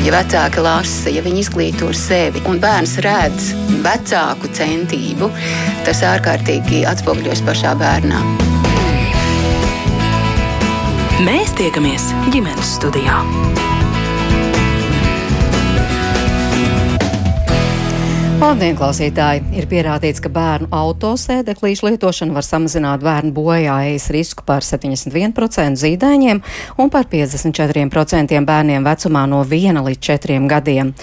Ja vecāki lasa, ja viņi izglīto sevi, un bērns redz vecāku centību, tas ārkārtīgi atspoguļojas pašā bērnā. Mēs tiekamies ģimenes studijā. Labdien, klausītāji! Ir pierādīts, ka bērnu autosēdeklīšu lietošana var samazināt bērnu bojājas risku par 71% zīdaiņiem un par 54% bērniem vecumā no 1 līdz 4 gadiem.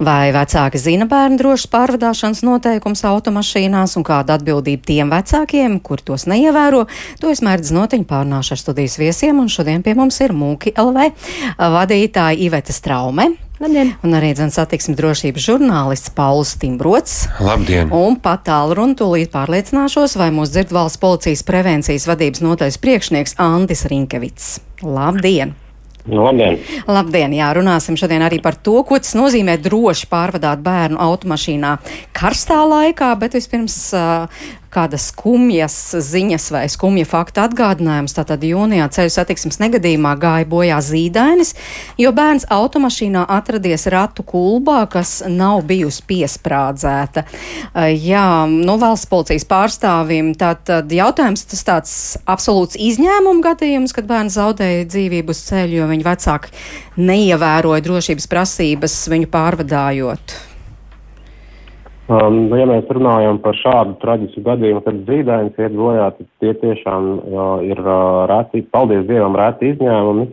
Vai vecāki zina bērnu drošas pārvadāšanas noteikums automašīnās un kāda atbildība tiem vecākiem, kur tos neievēro, to es mērķis notiņu pārnāšu ar studijas viesiem, un šodien pie mums ir Mūki LV vadītāja Iveta Straume. Labdien! Un arī satiksmes drošības žurnālists Pauls Timbrots. Labdien! Un pat tālruni tūlīt pārliecināšos, vai mūs dzird valsts policijas prevencijas vadības notais priekšnieks Andis Rinkevits. Labdien! Labdien! Labdien! Jā, runāsim šodien arī par to, ko tas nozīmē droši pārvadāt bērnu automašīnā karstā laikā, bet vispirms uh, kādas skumjas ziņas vai skumja fakta atgādinājums. Tātad jūnijā ceļu satiksmes negadījumā gāja bojā zīdainis, jo bērns automašīnā atradies ratu kulbā, kas nav bijusi piesprādzēta. Jā, nu valsts policijas pārstāvim tātad jautājums tas tāds absolūts izņēmuma gadījums, kad bērns zaudēja dzīvību uz ceļu, jo viņa vecāki neievēroja drošības prasības viņu pārvadājot. Um, nu, ja mēs runājam par šādu traģisku gadījumu, kad zīdainis iet bojā, tad tie tiešām uh, ir uh, reti, paldies Dievam, reti izņēmumi.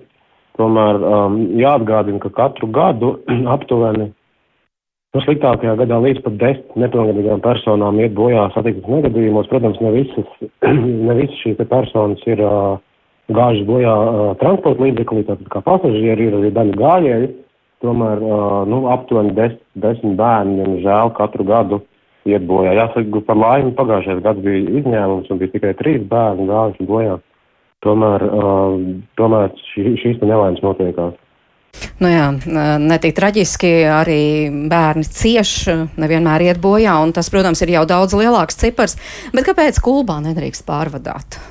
Tomēr um, jāatgādina, ka katru gadu aptuveni, nu sliktākajā gadā līdz pat desmit nepilngadīgām personām iet bojā satiksmes negadījumos. Protams, ne visas, ne visas šīs personas ir uh, gājušas bojā uh, transporta līdzeklī, tātad kā pasažieri ir arī daļa gājēji. Tomēr nu, aptuveni des, desmit bērni, diemžēl, katru gadu iet bojā. Jāsaka, par laimi pagājušajais gads bija izņēmums un bija tikai trīs bērni gājuši bojā. Tomēr, tomēr šī, šīs nelaimes notiekās. Nu jā, netik traģiski arī bērni cieš, nevienmēr iet bojā, un tas, protams, ir jau daudz lielāks cipars. Bet kāpēc kulbā nedrīkst pārvadāt?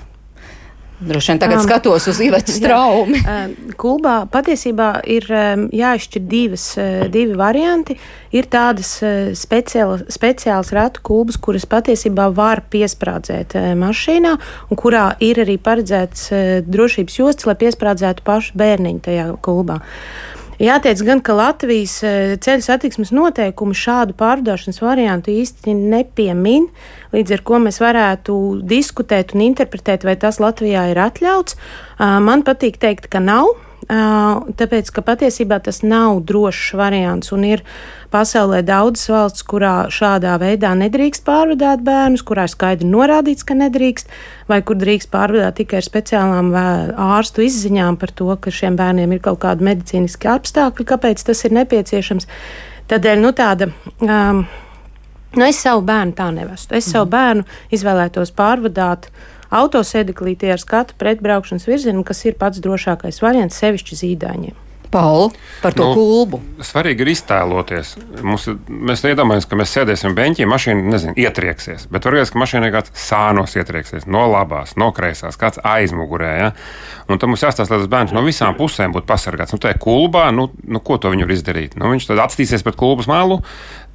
Droši vien tagad um, skatos uz Ivetas traumi. Kulbā patiesībā ir jāizšķir divas, divi varianti. Ir tādas speciāla, speciālas ratu kulbas, kuras patiesībā var piesprādzēt mašīnā, un kurā ir arī paredzēts drošības josts, lai piesprādzētu pašu bērniņu tajā kulbā. Jāteic gan, ka Latvijas ceļu satiksmes noteikumi šādu pārdošanas variantu īsti nepiemin. Līdz ar ko mēs varētu diskutēt un interpretēt, vai tas Latvijā ir atļauts. Man patīk teikt, ka nav. Tāpēc, ka patiesībā tas nav drošs variants un ir pasaulē daudzas valsts, kurā šādā veidā nedrīkst pārvadāt bērnus, kurā ir skaidri norādīts, ka nedrīkst, vai kur drīkst pārvadāt tikai ar speciālām ārstu izziņām par to, ka šiem bērniem ir kaut kādi medicīniski apstākļi, kāpēc tas ir nepieciešams. Tādēļ nu, tāda. Um, Nu, es savu bērnu tā nevestu. Es savu bērnu izvēlētos pārvadāt autosēdeklītī ar skatu pret braukšanas virzienu, kas ir pats drošākais variants sevišķi zīdaiņiem. Pauli, par to nu, kulbu. Svarīgi ir iztēloties. Mums, mēs iedomājamies, ka mēs sēdēsim beņķī, mašīna nezinu, ietrieksies. Bet varbūt, ka mašīnai kāds sānos ietrieksies no labās, no kreisās, kāds aizmugurē. Ja? Un tad mums jāstāsta, lai tas bērns no visām pusēm būtu pasargāts. Nu, tā ir kulbā, nu, nu, ko to viņi var izdarīt? Nu, viņš tad atstīsies pret kulbas malu.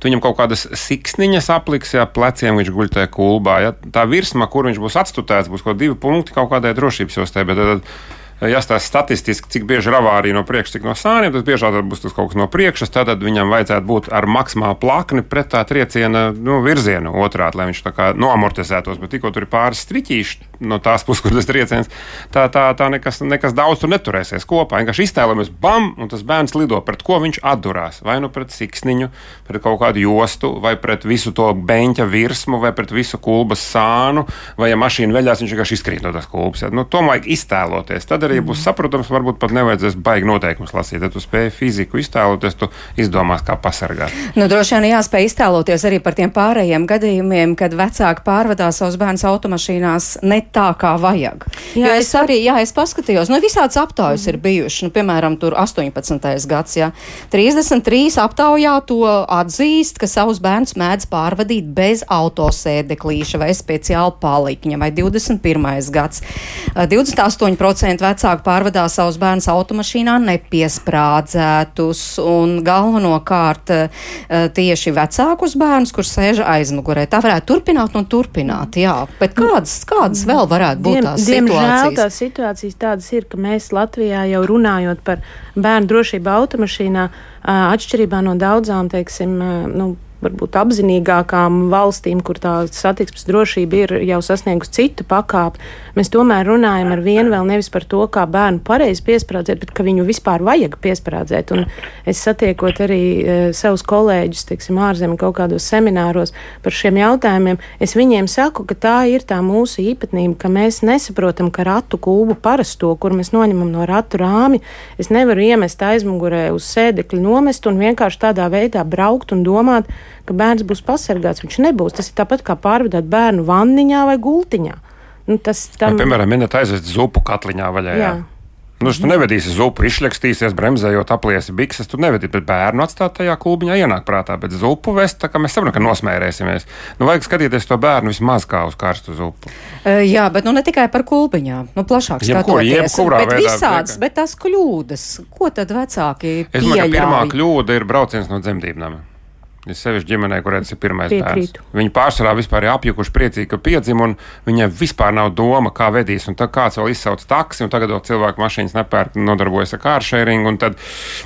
Viņam kaut kādas siksniņas apliks, ja pleciem viņš guļ tajā kulbā. Ja? Tā virsma, kur viņš būs atstutēts, būs kaut divi punkti kaut kādai drošības jostē. Bet tad, tad jāstāsta statistiski, cik bieži ir avārija no priekšas, cik no sāniem, tad biežāk būs tas kaut kas no priekšas. Tad viņam vajadzētu būt ar maksimālu plakni pret tā trieciena nu, virzienu otrādi, lai viņš tā kā noamortizētos. Bet tikko tur ir pāris striķīši no tās puses, kur tas trieciens, tā, tā, tā nekas, nekas daudz tur neturēsies kopā. Vienkārši iztēlojamies, bam, un tas bērns lido pret ko viņš atdurās. Vai nu pret siksniņu, pret kaut kādu jostu, vai pret visu to beņķa virsmu, vai pret visu kulbas sānu, vai ja mašīna veļās, viņš vienkārši izkrīt no tās kulbas. Ja? Nu, to vajag iztēloties. Tad arī būs saprotams, varbūt pat nevajadzēs baigi noteikumus lasīt. Ja tu spēj fiziku iztēloties, tu izdomās, kā pasargāt. Nu, droši vien jāspēj iztēloties arī par tiem pārējiem gadījumiem, kad vecāki pārvadā savus bērnus automašīnās ne tā, kā vajag. Jā, jo es arī, jā, es paskatījos, nu, visāds aptaujas mm. ir bijuši, nu, piemēram, tur 18. gads, jā. 33 aptaujā to atzīst, ka savus bērnus mēdz pārvadīt bez autosēdeklīša vai speciāla palikņa, vai 21. gads. 28% vecāki pārvadā savus bērnus automašīnā nepiesprādzētus un galvenokārt tieši vecākus bērnus, kur sēž aizmugurē. Tā varētu turpināt un turpināt, jā. Bet kādas, kādas vēl varētu būt Diem, tās diemžēl situācijas? tās situācijas tādas ir, ka mēs Latvijā jau runājot par bērnu drošību automašīnā, atšķirībā no daudzām, teiksim, nu, varbūt apzinīgākām valstīm, kur tā satiksmes drošība ir jau sasniegusi citu pakāpi, mēs tomēr runājam ar vienu vēl nevis par to, kā bērnu pareizi piesprādzēt, bet ka viņu vispār vajag piesprādzēt. Un es satiekot arī e, savus kolēģus, teiksim, ārzemju kaut kādos semināros par šiem jautājumiem, es viņiem saku, ka tā ir tā mūsu īpatnība, ka mēs nesaprotam, ka ratu kūbu parasto, kur mēs noņemam no ratu rāmi, es nevaru iemest aizmugurē uz sēdekļa nomest un vienkārši tādā veidā braukt un domāt, ka bērns būs pasargāts. Viņš nebūs. Tas ir tāpat kā pārvadāt bērnu vanniņā vai gultiņā. Nu, tas tam... Vai, piemēram, minēt aizvest zupu katliņā vaļā. Jā. Jā. Nu, tu nevedīsi zupu, izšļakstīsies, bremzējot, apliesi bikses. Tu nevedīsi, bet bērnu atstāt tajā klubiņā ienāk prātā. Bet zupu vest, tā kā mēs saprotam, ka nosmērēsimies. Nu, vajag skatīties to bērnu vismaz kā uz karstu zupu. Uh, Jā, bet nu ne tikai par kulpiņām, nu plašāk skatoties. jebkurā bet veidā, visādas, vienkārši. bet tās kļūdas, ko tad vecāki Es domāju, ka pirmā kļūda ir brauciens no dzemdībām. Ir sevišķi ģimenē, kurai tas ir pirmais Piekrītu. bērns. Viņi pārsvarā vispār ir apjukuši, priecīgi, ka piedzima, un viņiem vispār nav doma, kā vedīs. Un tad kāds vēl izsauc taksi, un tagad vēl cilvēku mašīnas nepērk, nodarbojas ar kāršēringu, un tad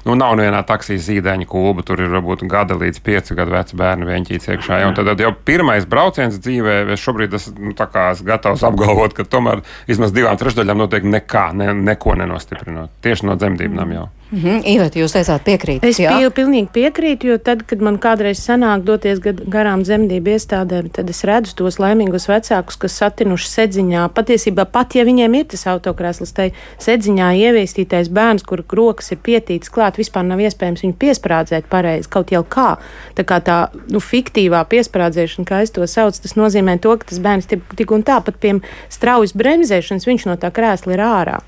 nu, nav nevienā taksijas zīdaiņa kluba. Tur ir varbūt gada līdz piecu gadu veci bērni vienķīts iekšā. Ja? Un Tad, tad jau pirmais brauciens dzīvē, es šobrīd esmu nu, esmu gatavs apgalvot, ka tomēr vismaz divām trešdaļām noteikti nekā, ne, neko nenostiprinot. Tieši no dzemdībām jau. Mhm, Ivet, jūs teicāt piekrīt. Es jā? pie, pilnīgi piekrītu, jo tad, kad man kādreiz sanāk doties garām zemdību iestādēm, tad es redzu tos laimīgos vecākus, kas satinuši sedziņā. Patiesībā pat, ja viņiem ir tas autokrēsls, tai sedziņā ieviestītais bērns, kur rokas ir pietītas klāt, vispār nav iespējams viņu piesprādzēt pareizi, kaut jau kā. Tā kā tā nu, fiktīvā piesprādzēšana, kā es to saucu, tas nozīmē to, ka tas bērns tik, tik un tā pat pie straujas bremzēšanas viņš no tā krēsla ir ārā.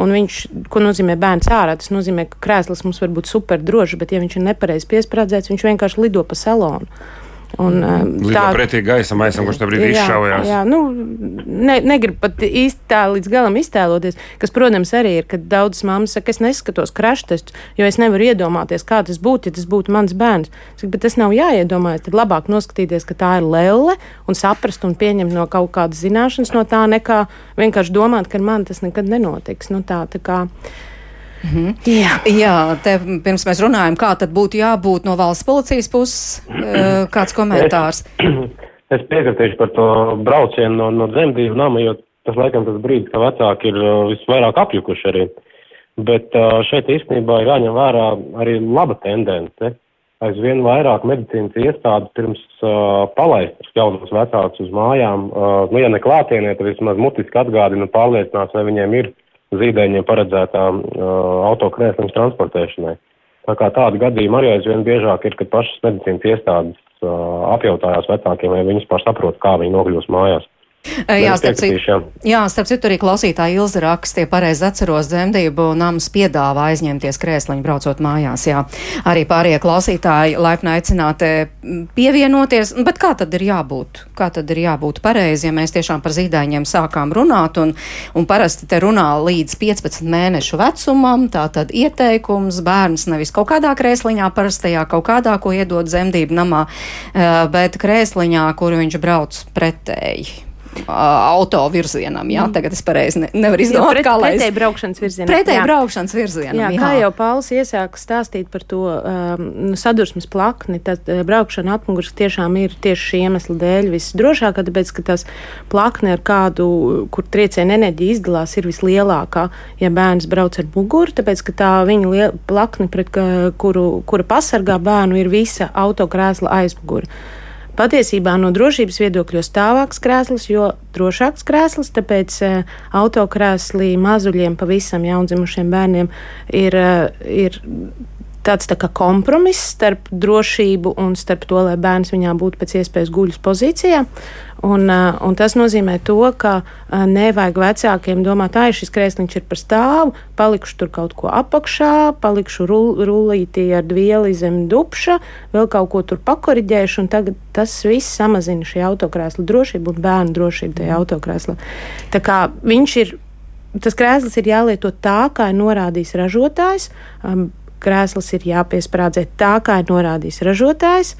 Un viņš, ko nozīmē bērns ārā, tas nozīmē, ka krēsls mums var būt super drošs, bet ja viņš ir nepareizi piesprādzēts, viņš vienkārši lido pa salonu. Un, um, Lido pretī gaisam, aizsam, kurš tev brīdī Jā, izšaujās. Jā, nu, ne, negribu pat īsti tā līdz galam iztēloties, kas, protams, arī ir, kad daudzas mammas saka, es neskatos kraštestus, jo es nevaru iedomāties, kā tas būtu, ja tas būtu mans bērns. Saka, bet tas nav jāiedomājas, tad labāk noskatīties, ka tā ir lelle un saprast un pieņemt no kaut kādas zināšanas no tā, nekā vienkārši domāt, ka ar mani tas nekad nenotiks. Nu, tā, tā kā, Jā. Jā, te pirms mēs runājam, kā tad būtu jābūt no valsts policijas puses, eh, kāds komentārs. Es piekritīšu par to braucienu no, no dzemdību nama, jo tas laikam tas brīdis, ka vecāki ir uh, visvairāk apjukuši arī. Bet uh, šeit īstenībā ir jāņem vērā arī laba tendence. Aizvien vairāk medicīnas iestādes pirms uh, palaist jaunos vecākus uz mājām, uh, nu, ja ne klātienē, tad vismaz mutiski atgādina un pārliecinās, vai viņiem ir zīdaiņiem paredzētā uh, autokrēsliņa transportēšanai. Tā kā tādi gadījumi arī aizvien biežāk ir, kad pašas medicīnas iestādes uh, apjautājās vecākiem, vai viņi vispār saprot, kā viņi nokļūs mājās. Jā, starp citu, arī klausītāja Ilza raksta, ja pareizi atceros dzemdību, nams piedāvā aizņemties krēsliņu braucot mājās. Jā. Arī pārējie klausītāji laipni aicināti pievienoties, bet kā tad ir jābūt? Kā tad ir jābūt pareizi, ja mēs tiešām par zīdaiņiem sākām runāt, un, un parasti te runā līdz 15 mēnešu vecumam, tā tad ieteikums bērns nevis kaut kādā krēsliņā, parastajā kaut kādā, ko iedod dzemdību namā, eh, bet krēsliņā, kur viņš brauc pretēji auto virzienam. Jā, tagad es pareizi ne, nevaru izdomāt, pret- kā lai pretēji braukšanas virzienā. Pretēji Jā. braukšanas virzienam. Jā, kā jau Pauls iesāka stāstīt par to um, sadursmes plakni, tad uh, braukšana atmuguras tiešām ir tieši šī iemesla dēļ visdrošākā, tāpēc, ka tas plakne ar kādu, kur trieciena enerģija izdalās, ir vislielākā, ja bērns brauc ar muguru, tāpēc, ka tā viņa lie- plakne, pret kuru, kura pasargā bērnu, ir visa autokrēsla aizmugura. Patiesībā no drošības viedokļa stāvāks krēsls, jo drošāks krēsls, tāpēc uh, autokrēslī mazuļiem, pavisam jaundzimušiem bērniem ir, uh, ir tāds tā kompromiss starp drošību un starp to, lai bērns viņā būtu pēc iespējas guļus pozīcijā. Un, uh, un tas nozīmē to, ka uh, nevajag vecākiem domāt, ah, šis krēsliņš ir par stāvu, palikšu tur kaut ko apakšā, palikšu rul, rullītī ar dvieli zem dupša, vēl kaut ko tur pakoriģēšu, un tagad tas viss samazina šī autokrēsla drošību un bērnu drošību tajā autokrēslā. Tā kā viņš ir tas krēsls ir jālieto tā, kā ir norādījis ražotājs. Um, krēsls ir jāpiesprādzē tā, kā ir norādījis ražotājs.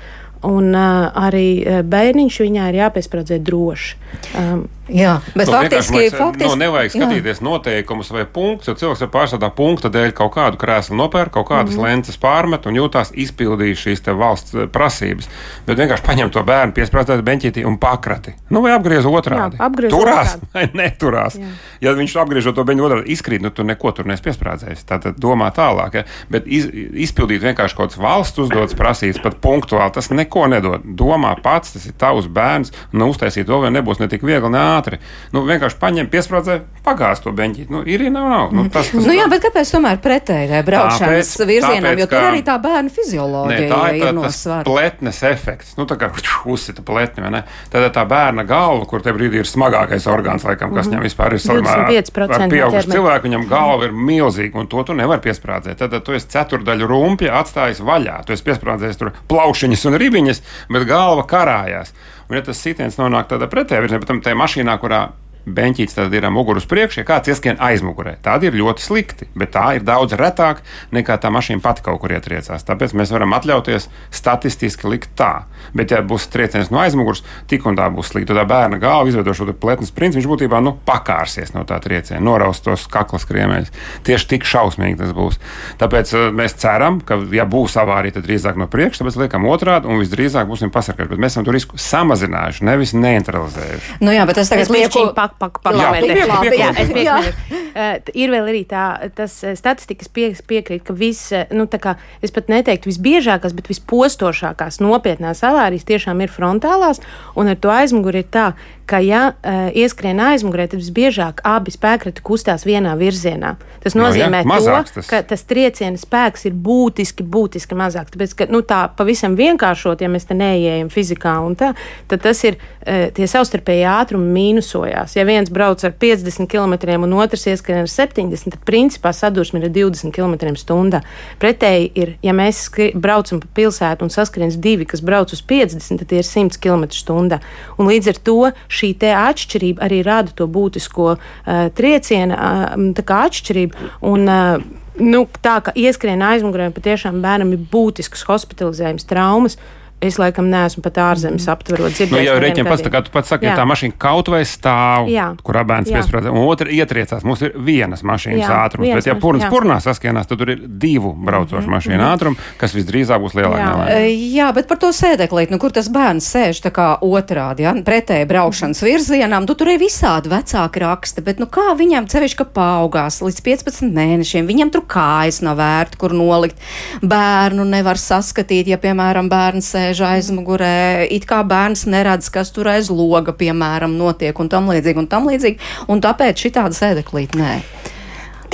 Un uh, arī bērniņš viņā ir jāpiesprādzē droši. Um, Jā, bet Nu, faktiski, lai- faktiski nu, nevajag jā. skatīties noteikumus vai punktus, jo cilvēks ar pārstāvā punkta dēļ kaut kādu krēslu nopērk, kaut kādas mm. -hmm. lences pārmet un jūtās izpildījis šīs te valsts eh, prasības. Bet vienkārši paņem to bērnu, piesprāstīt beņķītī un pakrati. Nu, vai apgriez otrādi. Jā, apgriez Turās otrādi. vai neturās. Jā. Ja viņš apgriežot to beņķi otrādi, izkrīt, nu, tu neko tur nesi piesprādzējis. Tātad domā tālāk. Ja? Bet iz, izpildīt vienkārši kaut kādas valsts uzdodas prasības, pat punktuāli, tas neko nedod. Domā pats, tas ir tavs bērns, un nu, uztaisīt to vēl nebūs ne tik viegli, ne ātri. Nu, vienkārši paņem, piesprādzē, pagāz to beņķi. Nu, ir, ir, nav, nav. Nu, tas, tas, Nu jā, bet kāpēc tomēr pretēji tai braukšanas Tāpēc- virzienam? tāpēc, jo tur arī tā bērnu fizioloģija tā ir ir tā, no tas svara. pletnes efekts. Nu, tā kā uzsita pletni, vai ne? Tad tā bērna galva, kur te brīdī ir smagākais orgāns, laikam, kas viņam vispār ir salīdzinājumā 25% ar pieaugušu cilvēku, viņam galva ir milzīga, un to tu nevari piesprādzēt. Tad, tad tu esi ceturdaļu rumpja atstājis vaļā. Tu esi piesprādzējis tur plaušiņas un ribiņas, bet galva karājās. Un, ja tas sitiens nonāk tādā pretējā virzienā, tam tajā mašīnā, kurā beņķīts tad ir mugurus priekšā, kāds ieskrien aizmugurē. Tādi ir ļoti slikti, bet tā ir daudz retāk nekā tā mašīna pati kaut kur ietriecās. Tāpēc mēs varam atļauties statistiski likt tā. Bet, ja būs trieciens no aizmugures, tik un tā būs slikti. Tad bērna galva izveido šo te pletnes principu, viņš būtībā nu, pakārsies no tā trieciena, noraust tos kaklas kriemeļus. Tieši tik šausmīgi tas būs. Tāpēc uh, mēs ceram, ka, ja būs avārija, tad drīzāk no priekša, tāpēc liekam otrādi un visdrīzāk būsim pasargāti. Bet mēs esam to risku samazinājuši, nevis neutralizējuši. Nu jā, bet es tagad lieku. Pak, pak, pak, Jā, pametēšu. piekrītu, Jā, es piekrītu. Uh, ir vēl arī tā, tas uh, statistikas pie, piekrīt, ka viss, uh, nu tā kā es pat neteiktu visbiežākās, bet vispostošākās nopietnās avārijas tiešām ir frontālās, un ar to aizmuguri ir tā, ka ja uh, ieskrien aizmugurē, tad visbiežāk abi spēkrati kustās vienā virzienā. Tas Nu jā, nozīmē mazāks to, tas. ka tas trieciena spēks ir būtiski, būtiski mazāks. Tāpēc, ka nu, tā pavisam vienkāršot, ja mēs te neieejam fizikā, un tā, tad tas ir e, tie savstarpēji ātrumi mīnusojās. Ja viens brauc ar 50 km un otrs ieskrien ar 70, tad principā sadursme ir 20 km/h. Pretēji ir, ja mēs braucam pa pilsētu un saskriens divi, kas brauc uz 50, tad tie ir 100 km/h. Un līdz ar to šī atšķirība arī rada to būtisko uh, trieciena uh, tā kā atšķirību. Un, uh, nu, tā kā ieskrien aizmugurē, patiešām bērnam ir būtiskas hospitalizējums traumas. Es laikam neesmu pat ārzemes aptverot. Nu, jau rēķina pats, tā kā tu pats saki, ja Jā. tā mašīna kaut vai stāv, Jā. kurā bērns piesprādzē, un otra ietriecās. Mums ir vienas mašīnas Jā, ātrums, vienas bet ja purns jā. purnā saskienās, tad tur ir divu braucošu mašīnu ātrumu, kas visdrīzāk būs lielāka. Jā. nelaime. E, Jā, bet par to sēdeklīti, nu, kur tas bērns sēž tā kā otrādi, ja, pretēji braukšanas virzienām, tu tur ir visādi vecāki raksti, bet nu kā viņam cevišķi, ka paaugās līdz 15 mēnešiem, viņam tur kājas nav vērti, kur nolikt. Bērnu nevar saskatīt, ja, piemēram, bērns sēž aizmugurē, it kā bērns neredz, kas tur aiz loga, piemēram, notiek un tam līdzīgi un tam līdzīgi, un tāpēc šitāda sēdeklīte nē.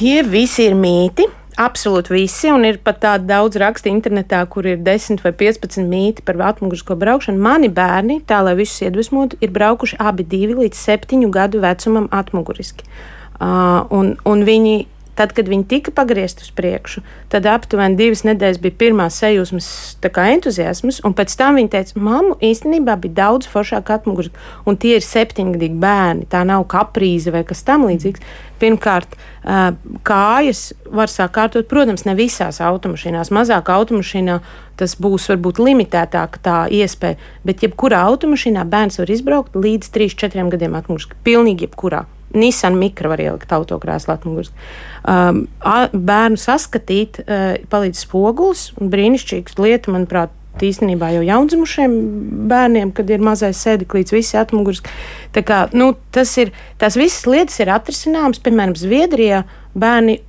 Tie visi ir mīti. Absolūti visi, un ir pat tādi daudz raksti internetā, kur ir 10 vai 15 mīti par atmugurisko braukšanu. Mani bērni, tā lai visus iedvesmotu, ir braukuši abi divi līdz septiņu gadu vecumam atmuguriski. Uh, un, un viņi, tad, kad viņi tika pagriezti uz priekšu, tad aptuveni divas nedēļas bija pirmā sajūsmas entuziasms, un pēc tam viņi teica, mamma īstenībā bija daudz foršāk atmuguriski, un tie ir septiņgadīgi bērni, tā nav kaprīze vai kas tam līdzīgs. Pirmkārt, kājas var sākt kārtot, protams, ne visās automašīnās. Mazāk automašīnā tas būs varbūt limitētāka tā iespēja, bet jebkurā automašīnā bērns var izbraukt līdz 3-4 gadiem atmuguriski. Pilnīgi jebkurā. Nissan mikro var ielikt autokrēslā atmuguriski. Um, bērnu saskatīt uh, palīdz spogulis, un brīnišķīgs lieta, manuprāt, īstenībā jau jaundzimušiem bērniem, kad ir mazais sēdeklīts, visi atmuguriski. Tā kā, nu, tas ir, tās visas lietas ir atrisināmas, piemēram, Zviedrijā bērni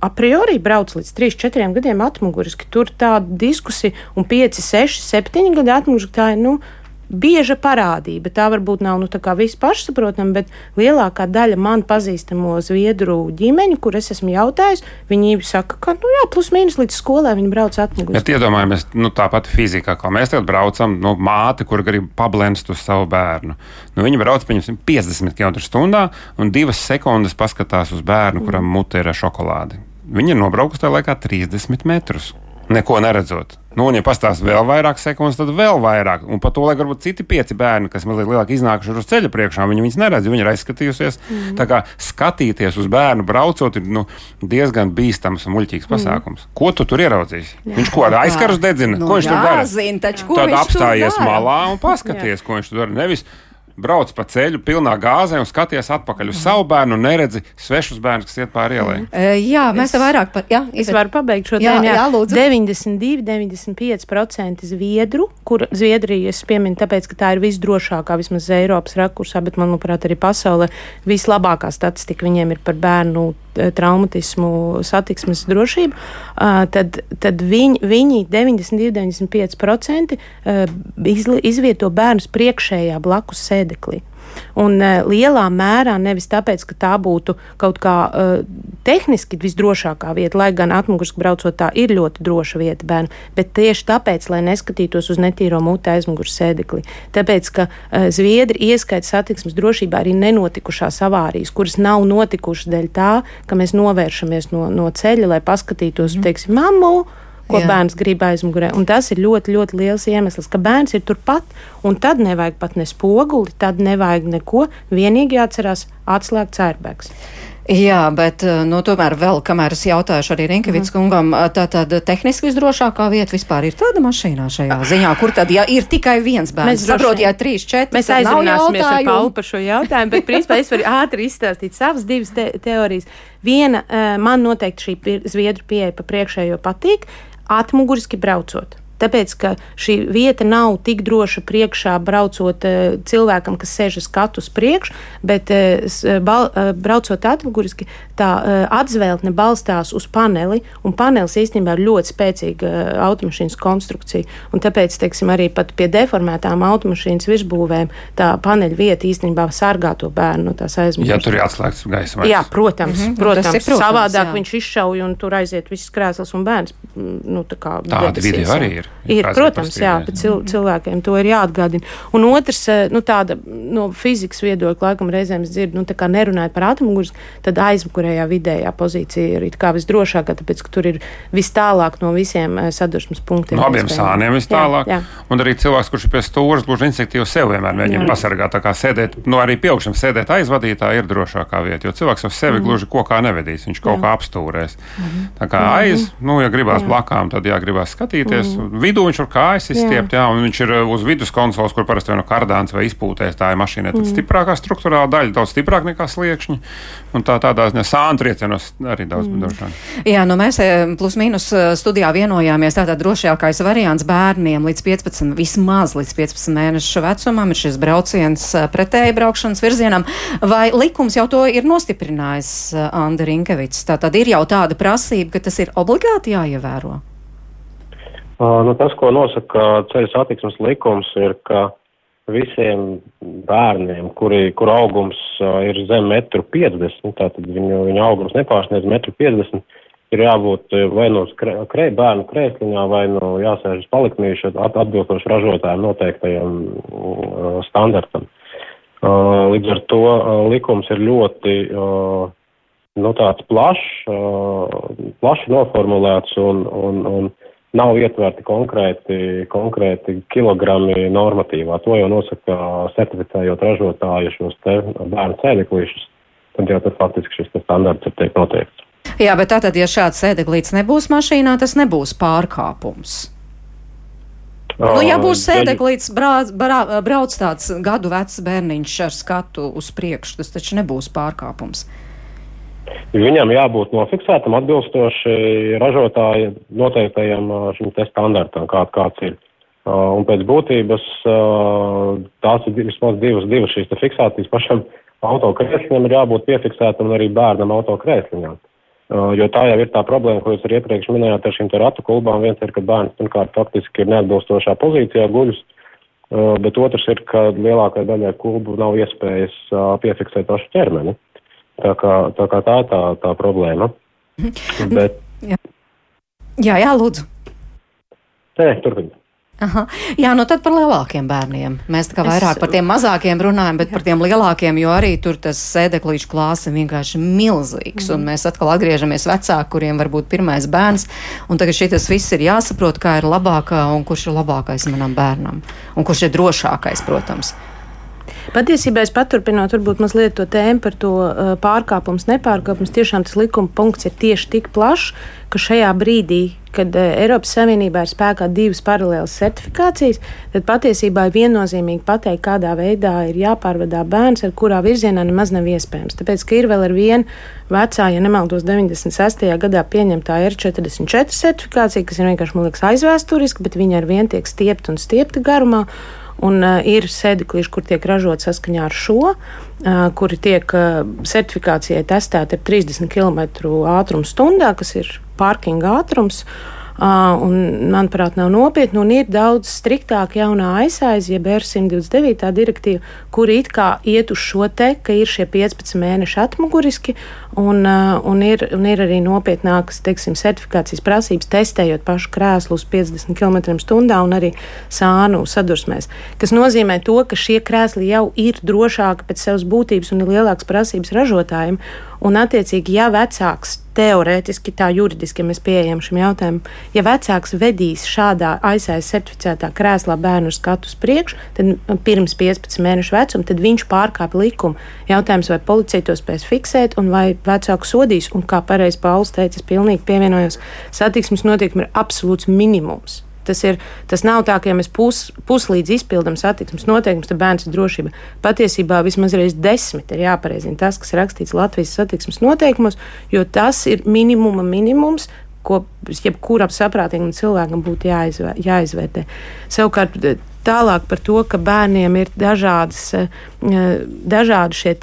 a priori brauc līdz 3, 4 gadiem atmuguriski. Tur tāda diskusija, un 5, 6, 7 gadi atmuguriski. Tā ir nu, bieža parādība. Tā varbūt nav nu, viss pašsaprotama, bet lielākā daļa man pazīstamo zviedru ģimeņu, kur es esmu jautājis, viņi saka, ka nu, jā, plus mīnus līdz skolai viņi brauc atmuguriski. Bet iedomājamies, nu, tāpat fizikā, kā mēs tagad braucam, nu, māte, kur grib pablenst uz savu bērnu. Nu, viņa brauc pieņemsim, 50 km/h un divas sekundes paskatās uz bērnu, kuram mutē ir ar šokolādi. Viņa ir nobraukusi tajā laikā 30 metrus. Neko neredzot. Nu, un, ja pastāstīs vēl vairāk sekundes, tad vēl vairāk. Un par to, lai varbūt citi pieci bērni, kas mazliet lielāk iznākuši uz ceļa priekšā, viņi viņus neredz, viņi ir aizskatījusies. Mm. Tā kā skatīties uz bērnu braucot ir nu, diezgan bīstams un muļķīgs mm. pasākums. Ko tu tur ieraudzīsi? Jā. Viņš ko ar aizkarus dedzina? Nu, ko viņš jā, tur dara? Zin, taču, ko Tad apstājies malā un paskaties, ko viņš tur dara. Nevis brauc pa ceļu pilnā gāzē un skaties atpakaļ uz savu bērnu un neredzi svešus bērnus, kas iet pāri ielai. E, Jā, mēs te vairāk par. Jā, Es varu pabeigt šo Jā, tēmu. jā, lūdzu. 92, 95% zviedru, kur Zviedrijas pieminu, tāpēc, ka tā ir visdrošākā, vismaz Eiropas rakursā, bet, manuprāt, arī pasaulē vislabākā statistika viņiem ir par bērnu eh, traumatismu, satiksmes drošību. Tad, tad viņi, viņi 92, 95% uh, izli- izvieto bērnus priekšējā blakus sēdeklī. Un uh, lielā mērā nevis tāpēc, ka tā būtu kaut kā uh, tehniski visdrošākā vieta, lai gan atmuguriski braucot tā ir ļoti droša vieta bērnu, bet tieši tāpēc, lai neskatītos uz netīro mutu aizmugures sēdekli. Tāpēc, ka uh, Zviedri ieskaita satiksmes drošībā arī nenotikušās avārijas, kuras nav notikušas dēļ tā, ka mēs novēršamies no, no ceļa, lai paskatītos, mm. teiksim, mammu ko Jā. Bērns grib aizmugurē. Un tas ir ļoti, ļoti liels iemesls, ka bērns ir turpat, un tad nevajag pat ne spoguli, tad nevajag neko. Vienīgi jāatcerās atslēgt cērbēks. Jā, bet eh, nu, tomēr vēl, kamēr es jautāšu arī Rinkevits Mhm. kungam, eh, tā tad tehniski visdrošākā vieta vispār ir tāda mašīnā šajā ziņā, kur tad, ja ir tikai viens bērns, saprot, ja trīs, četri, Mēs aizrunāsimies ar. Paulu par šo jautājumu, bet principā es varu ātri izstāstīt savas divas te teorijas. Viena, eh, man noteikti šī zviedru pieeja pa priekšējo patīk, atmuguriski braucot. Tāpēc, ka šī vieta nav tik droša priekšā braucot eh, cilvēkam, kas sēž uz skatu uz priekšu, bet eh, s- bal, eh, braucot atmuguriski, tā eh, atzveltne balstās uz paneli, un panelis īstenībā ir ļoti spēcīga eh, automašīnas konstrukcija. Un tāpēc, teiksim, arī pat pie deformētām automašīnas virsbūvēm tā paneļa vieta īstenībā sargā to bērnu no tās aizmugures. Ja tur ir atslēgts gaisa Jā, protams, mm -hmm, protams, ir protams, savādāk jā. viņš izšauj un tur aiziet viss krēsls un bērns. mm, Nu, tā kā debesīs, video jā. arī ir. Ir, protams, jā, bet cil cilvēkiem to ir jāatgādina. Un otrs, eh, nu, tāda no fizikas viedokļa, laikam reizēm es dzirdu, nu, tā kā nerunājot par atmuguras, tad aizmugurējā vidējā pozīcija ir it kā visdrošākā, tāpēc, ka tur ir vis tālāk no visiem eh, sadursmes punktiem. No abiem sāniem vis Jā, jā. Un arī cilvēks, kurš ir pie stūra, gluži instinktīvi sev vienmēr mēģina pasargāt. Tā kā sēdēt, no arī pieaugšana sēdēt aizvadītā ir drošākā vieta, jo cilvēks jau sevi Mhm. gluži kokā nevedīs, viņš kaut kā apstūrēs. Tā kā aiz, nu, ja gribās blakām, tad jāgribās skatīties. Vidū viņš var kājas izstiept, jā, un viņš ir uh, uz vidus konsoles, kur parasti vai no kardāns vai izpūtēs tā ir mašīna. Tad stiprākā struktūrāla daļa, daudz stiprāk nekā sliekšņi. Un tā tādā ziņā sānu triecienos arī daudz drošāk. Jā, nu mēs eh, plus mīnus eh, studijā vienojāmies, tātad drošākais variants bērniem līdz 15, vismaz līdz 15 mēnešu vecumam ir šis brauciens eh, pretēji braukšanas virzienam. Vai likums jau to ir nostiprinājis, Anda Rinkevits? Tā tad ir jau tāda prasība, ka tas ir obligāti jāievēro. Nu, tas, ko nosaka ceļu satiksmes likums, ir, ka visiem bērniem, kuri, kur augums ir zem 1,50 m, tātad viņu, viņu augums nepārsniedz 1,50 m, ir jābūt vai no krē, krē, bērnu krēsliņā, vai no jāsēž uz paliknīšu at, atbilstoši ražotājiem noteiktajam standartam. Līdz ar to likums ir ļoti nu, tāds plašs, plaši noformulēts un, un, un nav ietverti konkrēti, konkrēti kilogrami normatīvā. To jau nosaka certificējot ražotāju šos bērnu sēdeklīšus. Tad jau tas faktiski šis standarts ir tiek noteikts. Jā, bet tātad, ja šāds sēdeklīts nebūs mašīnā, tas nebūs pārkāpums. Nu, ja būs sēdeklīts, brauc, brauc tāds gadu vecs bērniņš ar skatu uz priekšu, tas taču nebūs pārkāpums. Viņam jābūt nofiksētam atbilstoši ražotāja noteiktajam ā, šim te standartam, kā, kāds ir. Uh, Un pēc būtības uh, tās ir vismaz divas, divas šīs fiksācijas. Pašam autokrēsliņam ir jābūt piefiksētam un arī bērnam autokrēsliņam. Uh, Jo tā jau ir tā problēma, ko jūs arī iepriekš minējāt ar šīm ratu kulbām. Viens ir, ka bērns pirmkārt faktiski ir neatbilstošā pozīcijā guļus, uh, bet otrs ir, ka lielākai daļai kulbu nav iespējas uh, piefiksēt pašu ķermeni. Tā kā tā, kā tā tā, tā problēma. Bet, Jā, jā, lūdzu. nē, turpiniet. Aha. Jā, nu tad par lielākiem bērniem. Mēs tā kā vairāk es... par tiem mazākiem runājam, bet jā. par tiem lielākiem, jo arī tur tas sēdeklīšu klāsts ir vienkārši milzīgs. Mm. Un mēs atkal atgriežamies vecāki, kuriem varbūt pirmais bērns. Un tagad šis viss ir jāsaprot, kā ir labākā un kurš ir labākais manam bērnam. Un kurš ir drošākais, protams. Patiesībā es paturpinot, varbūt mazliet to tēmu par to uh, pārkāpums, nepārkāpums. Tiešām tas likuma punkts ir tieši tik plašs, ka šajā brīdī, kad uh, Eiropas Savienībā ir spēkā divas paralēlas certifikācijas, tad patiesībā ir viennozīmīgi pateikt, kādā veidā ir jāpārvadā bērns, ar kurā virzienā nemaz nav iespējams. Tāpēc, ka ir vēl ar vienu vecā, ja nemaldos, 96. gadā pieņemtā R44 certifikācija, kas ir vienkārši, man liekas, aizvēsturiska, bet viņa ar vienu tiek stiepta un stiepta garumā. Un, uh, ir sēdeklīši, kur tiek ražot saskaņā ar šo, uh, kuri tiek uh, certifikācijai testēti ar 30 km ātrumu stundā, kas ir pārkinga ātrums. Uh, un, manuprāt, nav nopietni. Un ir daudz striktāk jaunā aizsaiz, jeb R129 direktīva, kur it kā iet uz šo te, ka ir šie 15 mēneši atmuguriski, un, un, ir, un ir arī nopietnākas, teiksim, certifikācijas prasības, testējot pašu krēslu uz 50 km/h un arī sānu sadursmēs. Tas nozīmē to, ka šie krēsli jau ir drošāki pēc savas būtības un ir lielākas prasības ražotājiem. Un, attiecīgi, ja vecāks teorētiski, tā juridiski, ja mēs pieejam šim jautājumam, ja vecāks vedīs šādā aizsājas certificētā krēslā bērnu skatu uz priekšu, tad pirms 15 mēnešu vecuma, tad viņš pārkāpa likumu. Jautājums, vai policija to spēs fiksēt un vai vecāku sodīs, un kā pareizi Pauls teica, es pilnīgi pievienojos, satiksmes notiekumi ir absolūts minimums. Tas, ir, tas nav tā, ka ja mēs pus, puslīdz izpildām satiksmes noteikumus, tad bērns ir drošība. Patiesībā vismaz reiz desmit ir jāpareizina tas, kas rakstīts Latvijas satiksmes noteikumos, jo tas ir minimuma minimums, ko jebkuram saprātīgam cilvēkam būtu jāizvē, jāizvērtē. Savukārt, tālāk par to, ka bērniem ir dažādas, eh, dažādi šie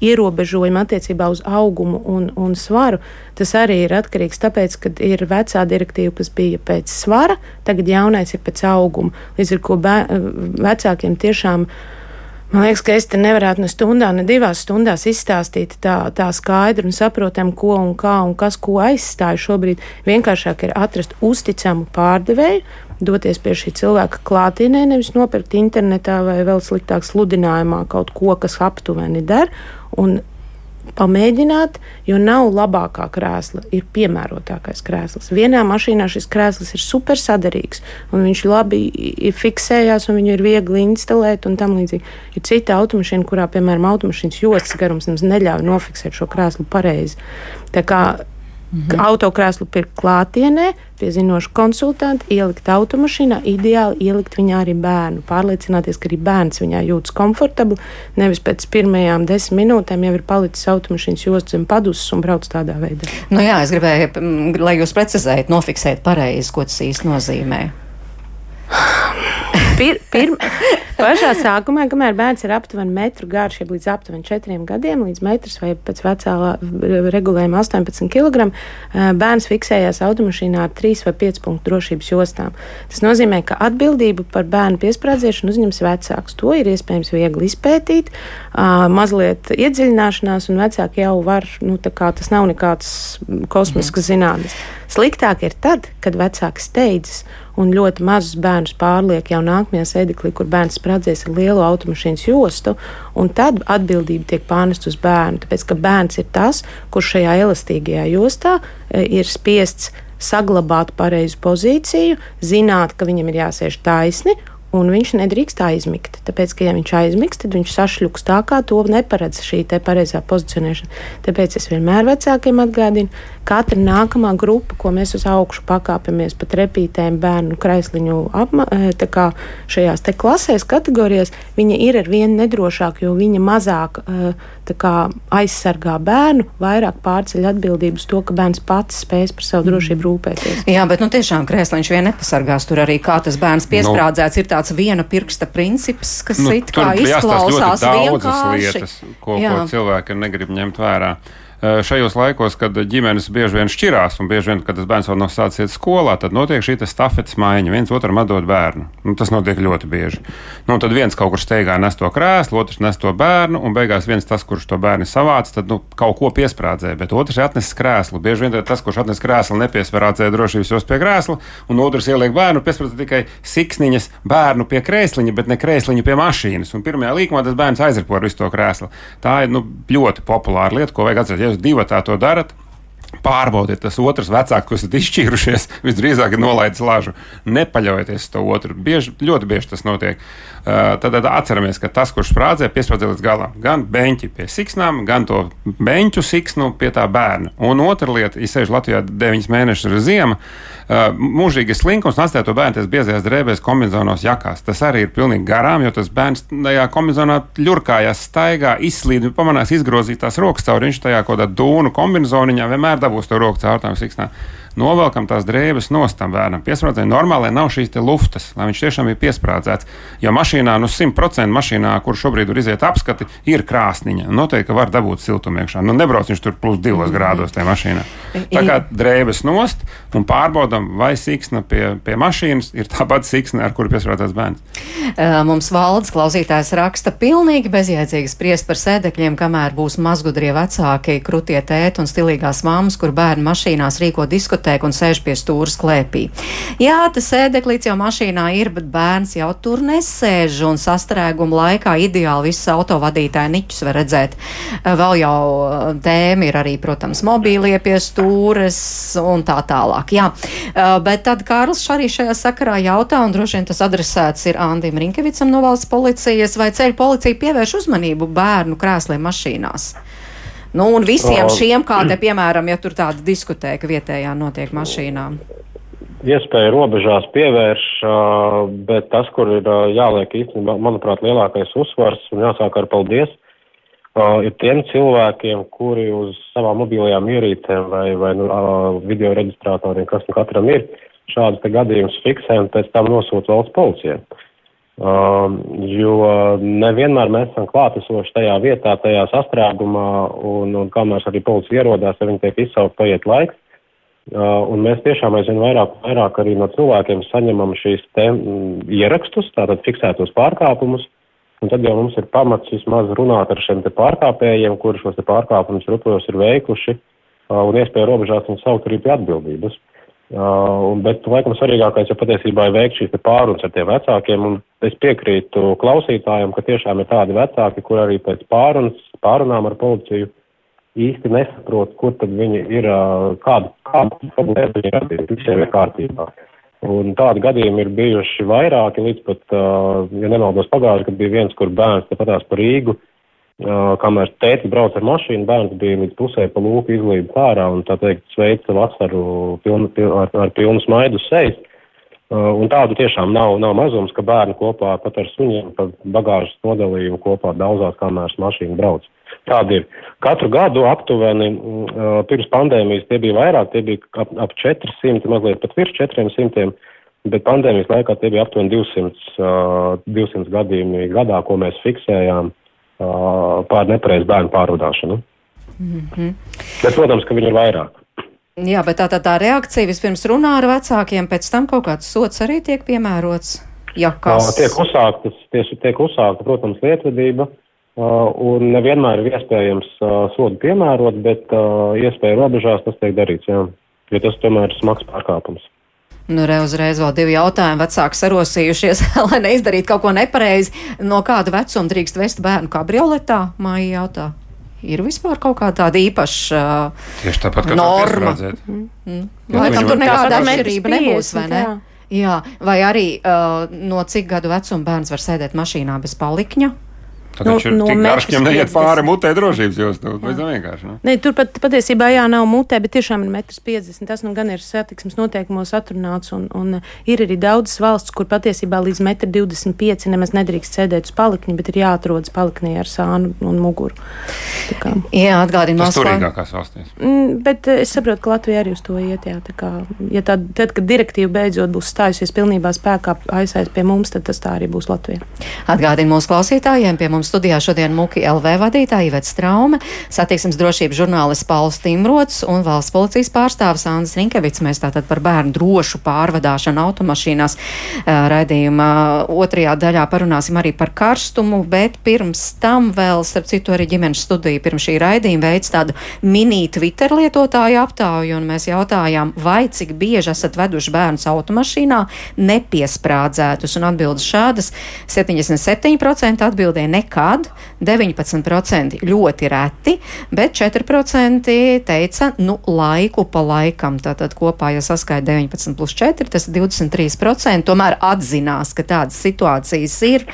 ierobežojumi attiecībā uz augumu un, un svaru, tas arī ir atkarīgs tāpēc, ka ir vecā direktīva, kas bija pēc svara, tagad jaunais ir pēc auguma. Līdz ar to vecākiem tiešām. Man liekas, ka es te nevarētu ne stundā, ne divās stundās izstāstīt tā, tā skaidri un saprotam, ko un kā un kas ko aizstāja šobrīd. Vienkāršāk ir atrast uzticamu pārdevēju, doties pie šī cilvēka klātienē, nevis nopirkt internetā vai vēl sliktāk sludinājumā kaut ko, kas aptuveni der, un pamēģināt, jo nav labākā krēsla, ir piemērotākais krēsls. Vienā mašīnā šis krēsls ir super saderīgs, un viņš labi fiksējās, un viņu ir viegli instalēt, un tam līdzīgi. Ir cita automašīna, kurā, piemēram, automašīnas jostas garums neļauj nofiksēt šo krēslu pareizi. Tā kā Mhm. Autokrēslu pirkt klātienē, pie zinoša konsultanta, ielikt automašīnā, ideāli ielikt viņā arī bērnu. Pārliecināties, ka arī bērns viņā jūtas komfortabli, nevis pēc pirmajām desmit minūtēm jau ir palicis automašīnas josts zem paduses un brauc tādā veidā. Nu jā, es gribēju, lai jūs precizējat, nofiksēt pareizi, ko tas īsti nozīmē. Pir, pir, pašā sākumā, kamēr bērns ir aptuveni metru garš, ja līdz aptuveni 4 gadiem, līdz metrs vai pēc vecā regulējuma 18 kg, bērns fiksējās automašīnā ar 3 vai 5 punktu drošības jostām. Tas nozīmē, ka atbildību par bērnu piesprādziešanu uzņems vecāks. To ir iespējams viegli izpētīt, mazliet iedziļināšanās, un vecāki jau var, nu, kā tas nav nekāds kosmisks mhm. zinātnes. Sliktāk ir tad, kad vecāki steidzas un ļoti mazus bērnus pārliek jau nākamajā sēdeklī, kur bērns sprādzies ar lielu automašīnas jostu, un tad atbildība tiek pārnest uz bērnu. Tāpēc, ka bērns ir tas, kurš šajā elastīgajā jostā e, ir spiests saglabāt pareizu pozīciju, zināt, ka viņam ir jāsēž taisni un viņš nedrīkst aizmigt. Tāpēc, ka ja viņš aizmigs, tad viņš sašļuks tā, kā to neparedz šī pareizā pozicionēšana. Tāpēc es vienmēr vecākiem atgādinu, katra nākamā grupa, ko mēs uz augšu pakāpjamies pa trepītēm, bērnu kraisliņu apma, e, kā, šajās te klasēs, kategorijās, viņa ir ar vienu nedrošāku, jo viņa mazāk e, kā, aizsargā bērnu, vairāk pārceļ atbildību uz to, ka bērns pats spēs par savu drošību rūpēties. Jā, bet nu, tiešām krēsliņš vien nepasargās. Tur arī kā tas bērns nu. piesprādzēts, ir tāds viena pirksta princips, kas nu, it kā izklausās vienkārši. Lietas, ko, jā. ko cilvēki negrib ņemt vērā. Šajos laikos, kad ģimenes bieži vien šķirās un bieži vien, kad tas bērns vēl nav sācis iet skolā, tad notiek šī stafetes maiņa. Viens otram atdod bērnu. Nu, tas notiek ļoti bieži. Nu, tad viens kaut kur steigā nes to krēslu, otrs nes to bērnu, un beigās viens tas, kurš to bērnu savāca, tad nu, kaut ko piesprādzē, bet otrs atnes krēslu. Bieži vien tas, kurš atnes krēslu, nepiesprādzē drošības jos pie krēsla, un otrs ieliek bērnu, piesprādzē tikai siksniņas bērnu pie krēsliņa, bet ne krēsliņu pie mašīnas. Un pirmajā līkumā tas bērns aizripo ar visu to krēslu. Tā ir nu, ļoti populāra lieta, ko vajag atcerēties. Ja jūs divi tā to darat, Pārbaudiet, tas otrs vecāks, kas ir izšķīrušies, visdrīzāk nolaidis lāžu. Nepaļaujieties uz to otru. Bieži, ļoti bieži tas notiek. Tad, tad atceramies, ka tas, kurš sprādzē, piesprādzē līdz galam. Gan beņķi pie siksnām, gan to beņķu siksnu pie tā bērna. Un otra lieta, ja sēž Latvijā 9 mēnešus ir ziema, uh, mūžīgi slinkums un atstāja to bērnu tajās biezajās drēbēs, kombizonos, jakās. Tas arī ir pilnīgi garām, jo tas bērns tajā kombinzonā ļurkājās, staigā, izslīd, pamanās izgrozītās rokas cauri. Viņš tajā kaut kādā dūnu kombinzoniņā vienmēr dabūs to roku caur tām siksnām novelkam tās drēbes nostam bērnam. Piesprādzē normāli nav šīs luftas, lai viņš tiešām ir piesprādzēts. Jo mašīnā, nu, 100% mašīnā, kur šobrīd ir iziet apskati, ir krāsniņa. Noteikti, ka var dabūt siltumu iekšā. Nu, nebrauc viņš tur plus 2 mm. grādos tajā mašīnā. Tā kā drēbes nost un pārbaudam, vai siksna pie, pie mašīnas ir tā pati siksna, ar kuru piesprādzēts bērns. Mums valdes klausītājs raksta pilnīgi bezjēdzīgi spriest par sēdekļiem, kamēr būs mazgudrie vecāki, krutie tēti un stilīgās mammas, kur bērni mašīnās rīko diskotēku un sēž pie stūra klēpī. Jā, tas sēdeklīts jau mašīnā ir, bet bērns jau tur nesēž un sastrēguma laikā ideāli visas autovadītāja niķus var redzēt. Vēl jau tēma ir arī, protams, mobīlie pie stūres un tā tālāk. Jā, uh, bet tad Kārls arī šajā sakarā jautā, un droši vien tas adresēts ir Andim Rinkevicam no valsts policijas, vai ceļu policija pievērš uzmanību bērnu krēsliem mašīnās? Nu, un visiem šiem, kā te, piemēram, ja tur tāda diskutēka vietējā notiek mašīnām. Iespēja robežās pievērš, bet tas, kur ir jāliek īstenībā, manuprāt, lielākais uzsvars un jāsāk ar paldies, ir tiem cilvēkiem, kuri uz savām mobilajām ierīcēm vai, vai nu, video reģistrātoriem, kas nu katram ir, šādas gadījumus fiksē un pēc tam nosūta valsts policijai. Um, jo nevienmēr mēs esam klātesoši tajā vietā, tajā sastrēgumā, un, un kamēr arī policija ierodās, ja viņi tiek izsaukt, paiet laiks. Uh, un mēs tiešām aizvien vairāk, vairāk arī no cilvēkiem saņemam šīs te mm, ierakstus, tātad fiksētos pārkāpumus, un tad jau mums ir pamats vismaz runāt ar šiem pārkāpējiem, kuri šos pārkāpumus rupjos ir veikuši, uh, un iespēja robežās viņus saukt arī pie atbildības. Uh, bet, laikam, svarīgākais jau patiesībā ir veikt šīs pārunas ar tiem vecākiem, un es piekrītu klausītājiem, ka tiešām ir tādi vecāki, kur arī pēc pārunas, pārunām ar policiju īsti nesaprot, kur tad viņi ir, uh, kādu problēmu viņi radīs, visiem ir kārtībā. Un tādi gadījumi ir bijuši vairāki, līdz pat, uh, ja nemaldos pagājuši, kad bija viens, kur bērns patās par Rīgu, kamēr tēti brauc ar mašīnu, bērns bija līdz pusē pa lūku izlīdz ārā un, tā teikt, sveica vasaru pilnu, pilnu, ar, ar pilnu smaidu sejas. Un tādu tiešām nav, nav mazums, ka bērni kopā pat ar suņiem pa bagāžas nodalījumu kopā daudzās, kamēr mašīna brauc. Tādi ir. Katru gadu aptuveni pirms pandēmijas tie bija vairāk, tie bija ap, ap 400, mazliet pat virs 400, bet pandēmijas laikā tie bija aptuveni 200, 200 gadījumi gadā, ko mēs fiksējām pār nepareizu bērnu pārvadāšanu. Mm -hmm. Bet, protams, ka viņi ir vairāk. Jā, bet tā, tā, tā reakcija vispirms runā ar vecākiem, pēc tam kaut kāds sots arī tiek piemērots. Ja kas... Tiek uzsāktas, tieši tiek uzsākta, protams, lietvedība, un nevienmēr ir iespējams sodu piemērot, bet iespēja robežās tas tiek darīts, jā, jo tas tomēr ir smags pārkāpums. Nu, re uzreiz vēl divi jautājumi. Vecāki sarosījušies, lai neizdarītu kaut ko nepareizi. No kāda vecuma drīkst vest bērnu kabrioletā? Māja jautā. Ir vispār kaut kā tāda īpaša uh, Tieši tāpat kā norma. Mm. Mm. Laikam tur nekāda atšķirība nebūs, vai ne? Jā. jā, vai arī uh, no cik gadu vecuma bērns var sēdēt mašīnā bez palikņa? Tad nu, ir no tik garš, ka viņam neiet pāri mutē drošības jostai. Tas vienkārši. Nu. Ne, tur pat patiesībā jā, nav mutē, bet tiešām ir 1,50 m. Tas nu gan ir satiksmes noteikumos atrunāts. Un, un ir arī daudzas valsts, kur patiesībā līdz 1,25 m nemaz nedrīkst sēdēt uz palikņa, bet ir jāatrodas paliknī ar sānu un muguru. Jā, atgādina tas turīgākās valstīs. Mm, bet es saprotu, ka Latvija arī uz to iet. Jā, kā, ja tā, tad, kad direktīva beidzot būs stājusies pilnībā spēkā aizsēst pie mums, tad tas tā arī būs Latvijā. Atgādina mūsu klausītājiem pie mums studijā šodien Muki LV vadītāja Ivets Straume, satiksmes drošības žurnālists Pauls Timrots un valsts policijas pārstāvis Andris Rinkevits. Mēs tātad par bērnu drošu pārvadāšanu automašīnās raidījumā otrajā daļā parunāsim arī par karstumu, bet pirms tam vēl, starp citu, arī ģimenes studija pirms šī raidījuma veids tādu mini Twitter lietotāju aptauju, un mēs jautājām, vai cik bieži esat veduši bērnus automašīnā nepiesprādzētus, un atbildes šādas 77% atbildēja nekad, 19% ļoti reti, bet 4% teica, nu, laiku pa laikam. Tātad kopā, ja saskaita 19 plus 4, tas ir 23%. Tomēr atzinās, ka tādas situācijas ir.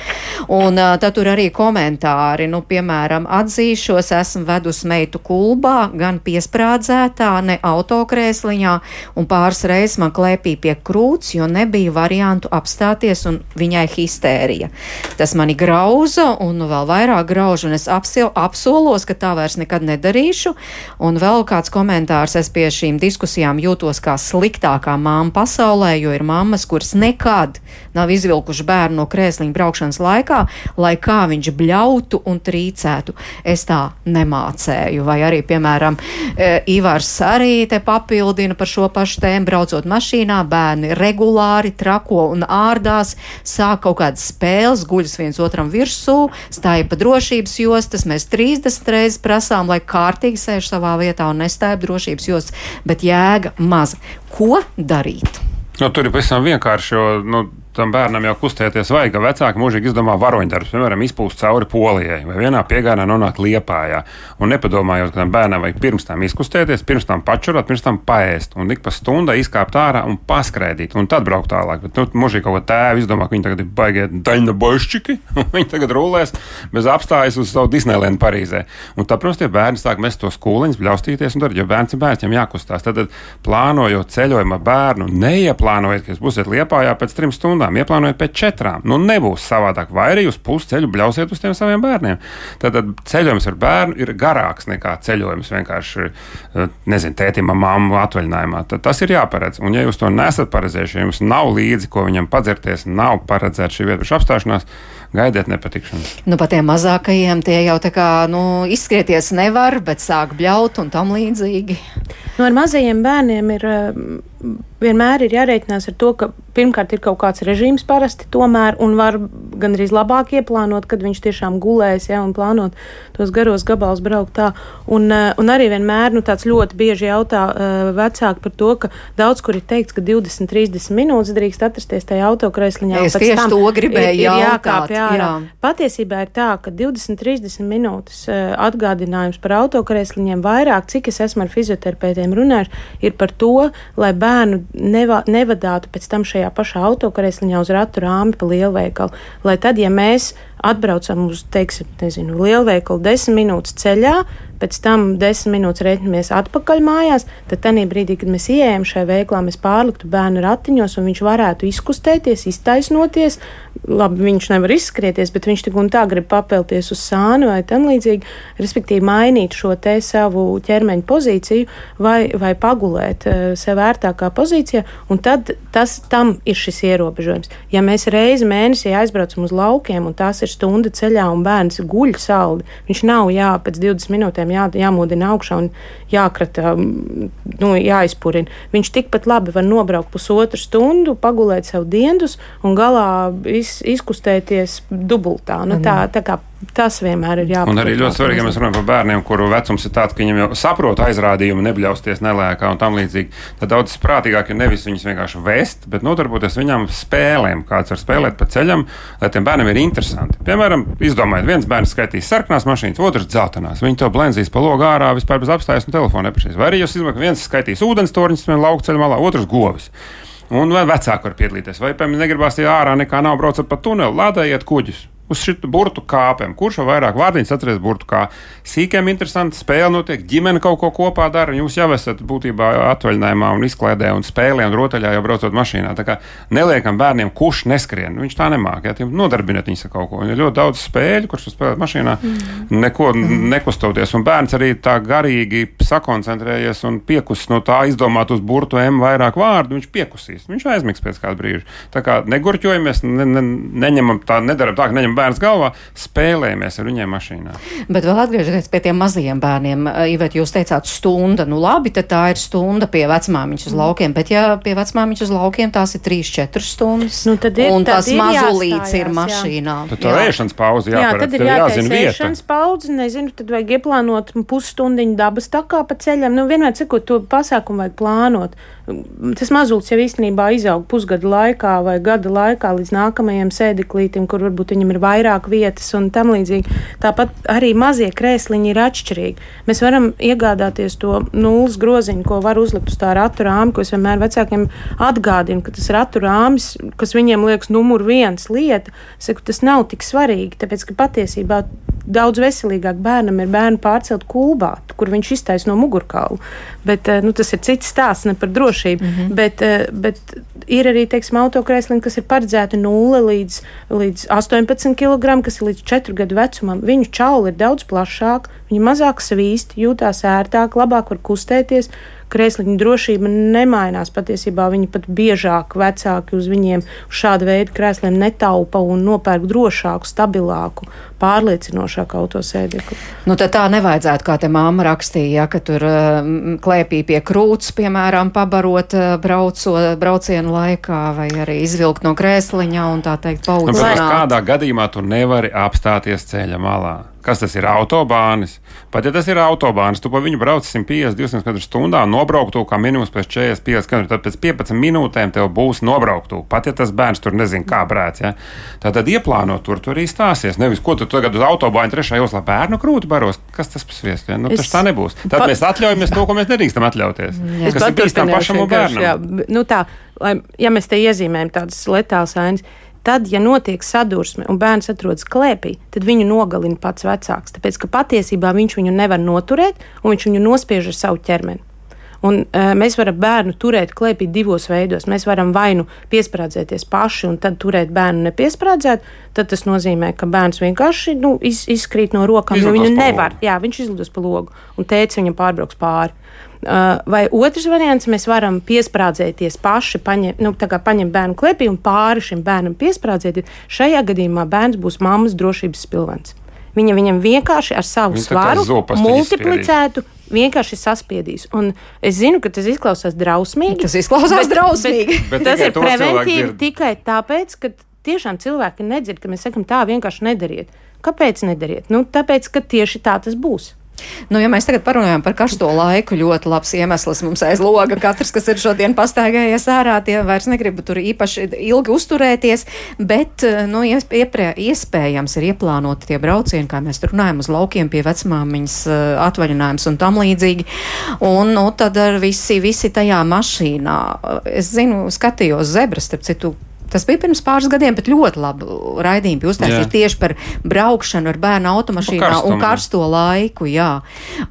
Un tad tur arī komentāri, nu, piemēram, atzīšos, esmu vedusi meitu kulbā, gan piesprādzētā, ne autokrēsliņā, un pāris reizes man klēpīja pie krūts, jo nebija variantu apstāties, un viņai histērija. Tas mani grauza un vēl vairāk grauž, un es apsil, apsolos, ka tā vairs nekad nedarīšu. Un vēl kāds komentārs, es pie šīm diskusijām jūtos kā sliktākā māma pasaulē, jo ir mammas, kuras nekad nav izvilkuši bērnu no krēsliņa braukšanas laikā, lai kā viņš bļautu un trīcētu. Es tā nemācēju. Vai arī, piemēram, e, Ivars arī te papildina par šo pašu tēmu, braucot mašīnā, bērni regulāri trako un ārdās, sāk kaut kādas spēles, guļas viens otram virsū, stāja pa drošības jostas. Mēs 30 reizes prasām, lai kārtīgi sēž savā vietā un nestāja drošības jostas, bet jēga maza. Ko darīt? Nu, tur ir pavisam vienkārši, jo nu, tam bērnam jau kustēties vajag, vecāki mūžīgi izdomā varoņdarbus, piemēram, izpūst cauri polijai vai vienā piegājienā nonākt liepājā. Un nepadomājot, ka tam bērnam vajag pirms tam izkustēties, pirms tam pačurot, pirms tam paēst un ik pa stundai izkāpt ārā un paskraidīt un tad braukt tālāk. Bet nu, mūžīgi kaut ko tēvu izdomā, ka viņi tagad ir baigie daļna bošķiki, un viņi tagad rulēs bez apstājas uz savu Disneylandu Parīzē. Un tā, protams, tie bērni sāk mest tos kūliņus, bļaustīties un darīt, jo bērns ir bērns, viņam jākustās. Tad, tad plānojot ceļojumu bērnu, neieplānojot, ka jūs būsiet liepājā pēc trim stundām stundām, ieplānojot pēc četrām. Nu, nebūs savādāk. Vai arī uz pusceļu bļausiet uz tiem saviem bērniem. Tad, ceļojums ar bērnu ir garāks nekā ceļojums vienkārši, eh, nezinu, tētim, māmu atvaļinājumā. Tad tas ir jāparedz. Un, ja jūs to nesat paredzējuši, ja jums nav līdzi, ko viņam padzerties, nav paredzēta šī vietas apstāšanās, gaidiet nepatikšanu. Nu, pat tiem mazākajiem tie jau tā kā nu, izskrieties nevar, bet sāk bļaut un tam līdzīgi. Nu, ar mazajiem bērniem ir vienmēr ir jārēķinās ar to, ka pirmkārt ir kaut kāds režīms parasti tomēr, un var gandrīz labāk ieplānot, kad viņš tiešām gulēs, ja, un plānot tos garos gabalus braukt tā. Un, eh, un arī vienmēr, nu, tāds ļoti bieži jautā uh, vecāki par to, ka daudz kur ir teikts, ka 20, 30 minūtes drīkst atrasties tajā autokreisliņā. Es tieši to gribēju ir, ir jautāt. Jākāp, jā. Patiesībā ir tā, ka 20, 30 minūtes uh, atgādinājums par autokreisliņiem vairāk, cik es esmu ar fizioterapeitiem runājuši, ir par to, lai bērnu neva, nevadātu pēc tam šajā pašā autokarēsliņā uz ratu rāmi pa lielveikalu. Lai tad, ja mēs atbraucam uz, teiksim, nezinu, lielveikalu desmit minūtes ceļā, pēc tam desmit minūtes reiķinamies atpakaļ mājās, tad tajā brīdī, kad mēs ieejam šajā veiklā, mēs pārliktu bērnu ratiņos un viņš varētu izkustēties, iztaisnoties. Labi, viņš nevar izskrieties, bet viņš tik un tā grib papelties uz sānu vai tam līdzīgi, respektīvi mainīt šo te savu ķermeņa pozīciju vai, vai pagulēt uh, sev ērtākā pozīcijā, un tad tas tam ir šis ierobežojums. Ja mēs reizi mēnesī aizbraucam uz laukiem un tās ir stunda ceļā un bērns guļ saldi, viņš nav jā, pēc 20 minūtēm jā, jāmodina augšā un jākrata, nu, jāizpurina. Viņš tikpat labi var nobraukt pusotru stundu, pagulēt sev dienas un galā iz, izkustēties dubultā. Nu, tā, tā kā Tas vienmēr ir jāpatur. Un arī ļoti svarīgi, ja mēs runājam par bērniem, kuru vecums ir tāds, ka viņiem jau saprot aizrādījumu, nebļausties nelēkā un tam līdzīgi. Tad daudz prātīgāk ir nevis viņus vienkārši vest, bet nodarboties viņam spēlēm, kāds var spēlēt pa ceļam, lai tiem bērniem ir interesanti. Piemēram, izdomājiet, viens bērns skaitīs sarkanās mašīnas, otrs dzeltenās. Viņi to blenzīs pa logu ārā, vispār bez apstājas un telefona nepašīs. Vai arī jūs izdomājat, viens skaitīs ūdens torņus, lauka ceļā malā, otrs govis. Un vai vecāki var piedalīties, vai, piemēram, negribās ja ārā nekā nav braucat pa tuneli, lādējiet kuģus uz šī burbuļu kāpēm. Kurš jau vairāk vārdiņus atceries burbuļu kā sīkiem interesanti spēle notiek, ģimene kaut ko kopā dara. Jūs jau esat būtībā atvaļinājumā un izklaidē un spēlē un rotaļā jau braucot mašīnā. Tā kā neliekam bērniem, kurš neskrien. Viņš tā nemāca. Ja, nodarbiniet viņus ar kaut ko. Ir ļoti daudz spēļu, kurš spēlē mašīnā, mm. neko mm. nekustoties. Un bērns arī tā garīgi sakoncentrējies un piekus no tā izdomāt uz burbuļu M vairāk vārdu. Viņš piekusīs. Viņš aizmigs pēc kāda brīža. Tā kā negurķojamies, ne, ne, neņemam tā, nedaram tā, ka neņemam bērns galvā, spēlējamies ar viņiem mašīnā. Bet vēl atgriežoties pie tiem mazajiem bērniem, Ivet, jūs teicāt stunda, nu labi, tad tā ir stunda pie vecmāmiņas uz laukiem, bet ja pie vecmāmiņas uz laukiem tās ir 3-4 stundas, nu, tad ir, un tas mazulīts ir mašīnā. Jā. Tad tā ēšanas pauze jāparedz. Jā, tad ir jāzina ēšanas pauze, nezinu, tad vajag ieplānot pusstundiņu dabas takā pa ceļam. Nu, vienmēr cikot to pasākumu vajag plānot. Tas mazults jau īstenībā izaug pusgada laikā vai gada laikā līdz nākamajam sēdeklītim, kur varbūt viņam ir vairāk vietas un tam līdzīgi. Tāpat arī mazie krēsliņi ir atšķirīgi. Mēs varam iegādāties to nulles groziņu, ko var uzlikt uz tā ratu rāmi, ko es vienmēr vecākiem atgādinu, ka tas ratu rāmis, kas viņiem liekas numur viens lieta, saku, tas nav tik svarīgi, tāpēc ka patiesībā daudz veselīgāk bērnam ir bērnu pārcelt kūbā, kur viņš iztaisa no mugurkaula. Bet nu, tas ir cits stāsts, ne par drošību drošību. Mm -hmm. bet, eh, bet ir arī teiksim, autokrēsliņi, kas ir paredzēti 0 līdz, līdz 18 kg, kas ir līdz 4 gadu vecumam. Viņu čauli ir daudz plašāki, viņi mazāk svīst, jūtās ērtāk, labāk var kustēties krēsliņu drošība nemainās. Patiesībā viņi pat biežāk vecāki uz viņiem uz šāda veida krēsliem netaupa un nopērk drošāku, stabilāku, pārliecinošāku autosēdekli. Nu, tā nevajadzētu, kā te māma rakstīja, ja, ka tur uh, klēpī pie krūts, piemēram, pabarot uh, brauco, braucienu laikā vai arī izvilkt no krēsliņa un tā teikt paudzināt. Nu, kādā gadījumā tu nevari apstāties ceļa malā? Kas tas ir? Autobānis. Pat ja tas ir autobānis, tu pa viņu brauc 150, 200 km/h, nobrauktu kā minimums pēc 45 km. Tad pēc 15 minūtēm tev būs nobrauktu. Pat ja tas bērns tur nezina, kā brēc. Ja? Tā tad ieplāno tur, tur arī stāsies. Nevis, ko tu tagad uz autobāņa trešajā joslā bērnu krūti baros. Kas tas par sviestu? Ja? Nu, es... Tas tā nebūs. Tad pa... mēs atļaujamies to, ko mēs nedrīkstam atļauties. Jā. Kas ir bīstam pašam un bērnam. Jā, nu tā, lai, ja mēs te iezīmējam tādas letālas ainas Tad, ja notiek sadursme un bērns atrodas klēpī, tad viņu nogalina pats vecāks. Tāpēc, ka patiesībā viņš viņu nevar noturēt un viņš viņu nospiež ar savu ķermeni. Un, uh, mēs varam bērnu turēt klēpī divos veidos. Mēs varam vai nu piesprādzēties paši un tad turēt bērnu nepiesprādzēt. Tad tas nozīmē, ka bērns vienkārši nu, iz, izkrīt no rokām. Nu, viņu nevar. Jā, viņš izlidos pa logu un teica, viņam pārbrauks pāri. Uh, vai otrs variants, mēs varam piesprādzēties paši, paņem, nu, paņemt bērnu klēpī un pāri šim bērnam piesprādzēties. Šajā gadījumā bērns būs mammas drošības pilvens. Viņa viņam vienkārši ar savu Viņa svaru multiplicētu, vienkārši saspiedīs. Un es zinu, ka tas izklausās drausmīgi. Tas izklausās bet, drausmīgi. Bet, bet tas ir preventīvi tikai tāpēc, ka tiešām cilvēki nedzird, ka mēs sakam tā vienkārši nedariet. Kāpēc nedariet? Nu, tāpēc, ka tieši tā tas būs. Nu, ja mēs tagad parunājam par karsto laiku, ļoti labs iemesls mums aiz loga. Katrs, kas ir šodien pastaigājies ārā, tie vairs negrib tur īpaši ilgi uzturēties, bet, nu, ieprē, iespējams ir ieplānoti tie braucieni, kā mēs runājam, uz laukiem pie vecmāmiņas eh, atvaļinājums un tam līdzīgi. Un, nu, tad ar visi, visi tajā mašīnā. Es zinu, skatījos zebras, starp citu, Tas bija pirms pāris gadiem, bet ļoti labu raidījumu bija uztaisīts tieši par braukšanu ar bērnu automašīnā Karstumu. un karsto laiku. Jā.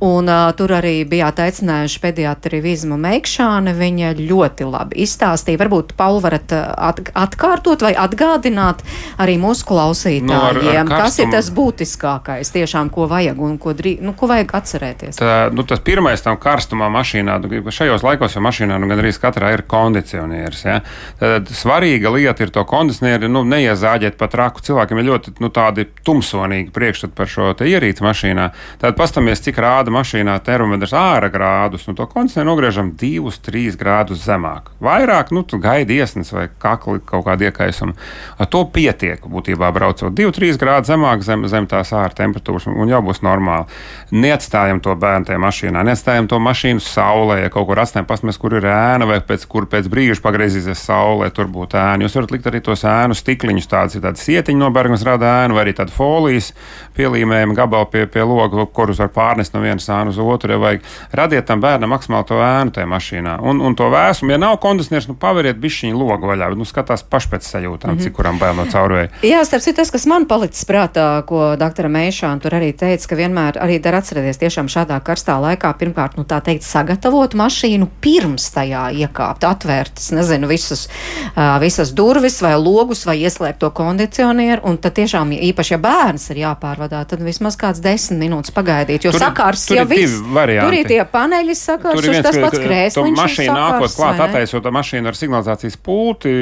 Un, uh, tur arī bijāt aicinājuši pediatri Vizmu Meikšāne. Viņa ļoti labi izstāstīja. Varbūt, Paul, varat at atkārtot vai atgādināt arī mūsu klausītājiem, no, ar, ar kas ir tas būtiskākais tiešām, ko vajag un ko, drī, nu, ko vajag atcerēties. Tā, nu, tas pirmais tam karstumā mašīnā, nu, šajos laikos jau mašīnā nu, gandrīz katrā ir kondicionieris. Ja? Tad svarīga lieta lieta ir to kondicionieri nu, neiezāģēt pat raku. Cilvēkiem ir ļoti nu, tādi tumsonīgi priekšstati par šo ierīci mašīnā. Tad pastamies, cik rāda mašīnā termometrs ārā grādus. Nu, to kondicionieru nogriežam 2-3 grādus zemāk. Vairāk, nu, tu gaidi iesnas vai kakli kaut kādu iekaisumu. Ar to pietiek būtībā braucot 2-3 grādus zemāk zem, zem tās ārā temperatūras un jau būs normāli. Neatstājam to bērnu tajā mašīnā, neatstājam to mašīnu saulē, ja kaut kur atstājam pasmēs, kur ir ēna vai pēc, kur pēc brīža pagriezīsies saulē, tur būtu ēna. Jūs varat likt arī tos ēnu stikliņus, tādas ir tādas sietiņu nobergas rada ēnu, vai arī tāda folijas pielīmējuma gabala pie, pie loga, kurus var pārnest no vienas ēnu uz otru. Ja vajag radiet tam bērnam maksimāli to ēnu tajā mašīnā. Un, un to vēsumu, ja nav kondicionieris, nu paveriet bišķiņu logu vaļā, nu skatās paši pēc sajūtām, mm -hmm. cik kuram bērnam caurvēja. Jā, starp citu, tas, kas man palicis prātā, ko doktora Meišāna tur arī teica, ka vienmēr arī dar atcerēties tiešām šādā karstā laikā, pirmkārt, nu tā teikt, sagatavot mašīnu pirms tajā iekāpt, atvērt, nezinu, visus, uh, visas durvis durvis vai logus vai ieslēgt to kondicionieru, un tad tiešām, ja īpaši, ja bērns ir jāpārvadā, tad vismaz kāds desmit minūtes pagaidīt, jo Tur sakars tur jau viss. Tur ir tie paneļi sakars, Tur ir viens, tas pats krēsliņš. sakars, nākot klāt, attaisot mašīnu ar signalizācijas pulti.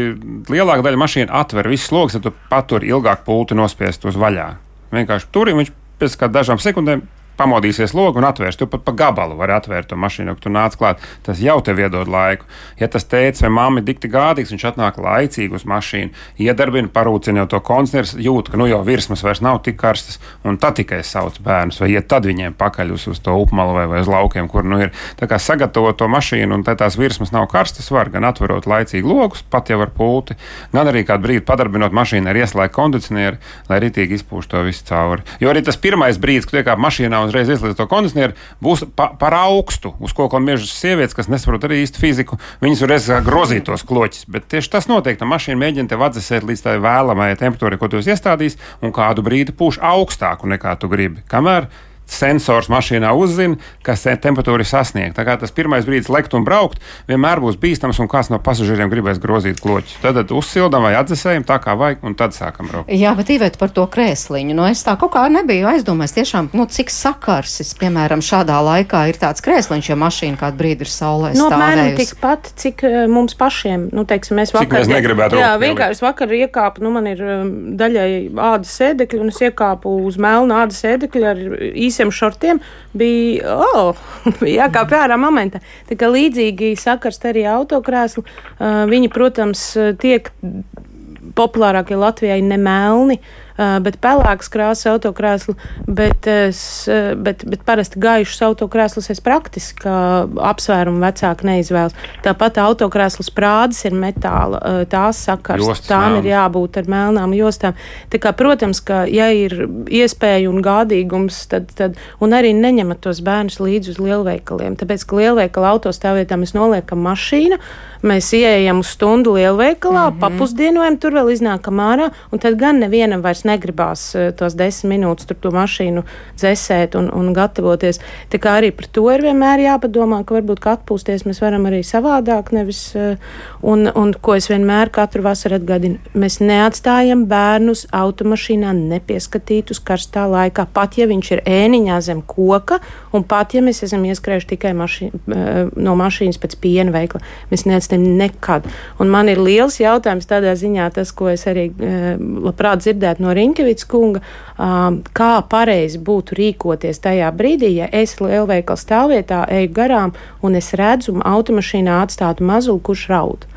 Lielākā daļa mašīnu atver visus logus, tad tu patur ilgāk pulti nospiest uz vaļā. Vienkārši tur viņš pēc kādām dažām sekundēm. Pamodīsies logu un atvērs. Tu pat pa gabalu vari atvērt to mašīnu, kad tu nāc klāt. Tas jau tev iedod laiku. Ja tas teicis vai mamma ir dikti gādīgs, viņš atnāk laicīgi uz mašīnu, iedarbina, parūcina jau to koncertu, jūt, ka nu jau virsmas vairs nav tik karstas, un tad tikai sauc bērnus, vai iet tad viņiem pakaļ uz, uz to upmalu vai, vai uz laukiem, kur nu ir. Tā kā sagatavot to mašīnu, un tā tās virsmas nav karstas, var gan atverot laicīgi logus, pat jau ar pulti, gan arī kādu brīdi padarbinot mašīnu ar ieslēgtu kondicionieri, lai ritīgi izpūš to visu cauri. Jo arī tas pirmais brīdis, kad iekāp mašīnā uzreiz ieslēdz to kondicionieri, būs pa, par augstu, uz ko mežas sievietes, kas nesaprot arī īsti fiziku, viņas kā grozīt tos kloķus. Bet tieši tas notiek, ka mašīna mēģina tev atdzesēt līdz tai vēlamajai temperatūrai, ko tu esi iestādījis, un kādu brīdi pūš augstāku nekā tu gribi. Kamēr sensors mašīnā uzzina, kas te- temperatūra ir sasniegta. Tā kā tas pirmais brīdis lekt un braukt vienmēr būs bīstams, un kāds no pasažieriem gribēs grozīt kloķus. Tad, tad uzsildām vai atdzesējam tā kā vajag, un tad sākam braukt. Jā, bet īvēt par to krēsliņu. Nu, es tā kaut kā nebiju aizdomājis, tiešām, nu, cik sakarsis, piemēram, šādā laikā ir tāds krēsliņš, ja mašīna kādu brīdi ir saulē. No Nu, apmēram tikpat, cik eh, mums pašiem, nu, teiksim, mēs Cik vakar. mēs negribētu Jā, vienkārši vakar iekāpu, nu, man ir um, daļai ādas sēdekļi, un es iekāpu uz melnu ādas sēdekļu ar īsiem šortiem. Bija, oh, bija jākāp ārā momentā. Tā kā līdzīgi sakars arī autokrēslu, uh, viņi, protams, tiek populārākie Latvijai ne melni, uh, bet pelēks krāsas autokrēslu, bet, es, uh, bet, bet parasti gaišus autokrēslus es praktiski apsvērumu vecāki neizvēlos. Tāpat autokrēslu sprādes ir metāla, tās sakars, Jostas tām ir melnas. jābūt ar melnām jostām. Tā kā, protams, ka ja ir iespēja un gādīgums, tad, tad un arī neņemat tos bērnus līdzi uz lielveikaliem, tāpēc, ka lielveikala autostāvvietā mēs noliekam mašīnu, mēs ieejam uz stundu lielveikalā, mm -hmm. papusdienojam, tur vēl iznākam ārā, un tad gan nevienam vairs negribās eh, tos desmit minūtes tur to mašīnu dzēsēt un, un gatavoties. Tā kā arī par to ir vienmēr jāpadomā, ka varbūt ka atpūsties mēs varam arī savādāk, nevis, eh, un, un ko es vienmēr katru vasaru atgādinu, mēs neatstājam bērnus automašīnā nepieskatītus karstā laikā, pat ja viņš ir ēniņā zem koka, un pat ja mēs esam ieskrējuši tikai maši, eh, no mašīnas pēc piena veikla, mēs neatstājam nekad. Un man ir liels jautājums tādā ziņā, tas, ko es arī labprāt dzirdētu no Riņķevicas kunga, um, kā pareizi būtu rīkoties tajā brīdī, ja es lielveikala stāvvietā eju garām un es redzu automašīnā atstātu mazuli, kurš raud.